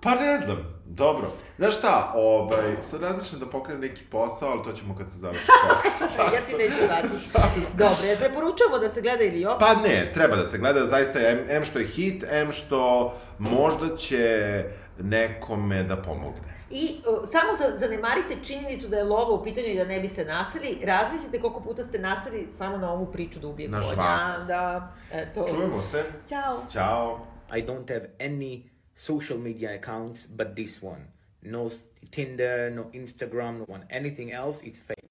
Pa ne znam, dobro. Znaš šta, ovaj, sad razmišljam da pokrenem neki posao, ali to ćemo kad se završi podcast. ja ti neću dati. Dobro, jer preporučujemo da se gleda ili ovo. Pa ne, treba da se gleda, zaista, M, M što je hit, M što možda će nekome da pomogne. I uh, samo za, zanemarite činjenicu da je lova u pitanju i da ne biste nasili. Razmislite koliko puta ste nasili samo na ovu priču da ubije Na konja. žvaku. Da, eto. Čujemo se. Ćao. Ćao. I don't have any social media accounts but this one. No Tinder, no Instagram, no one. Anything else, it's fake.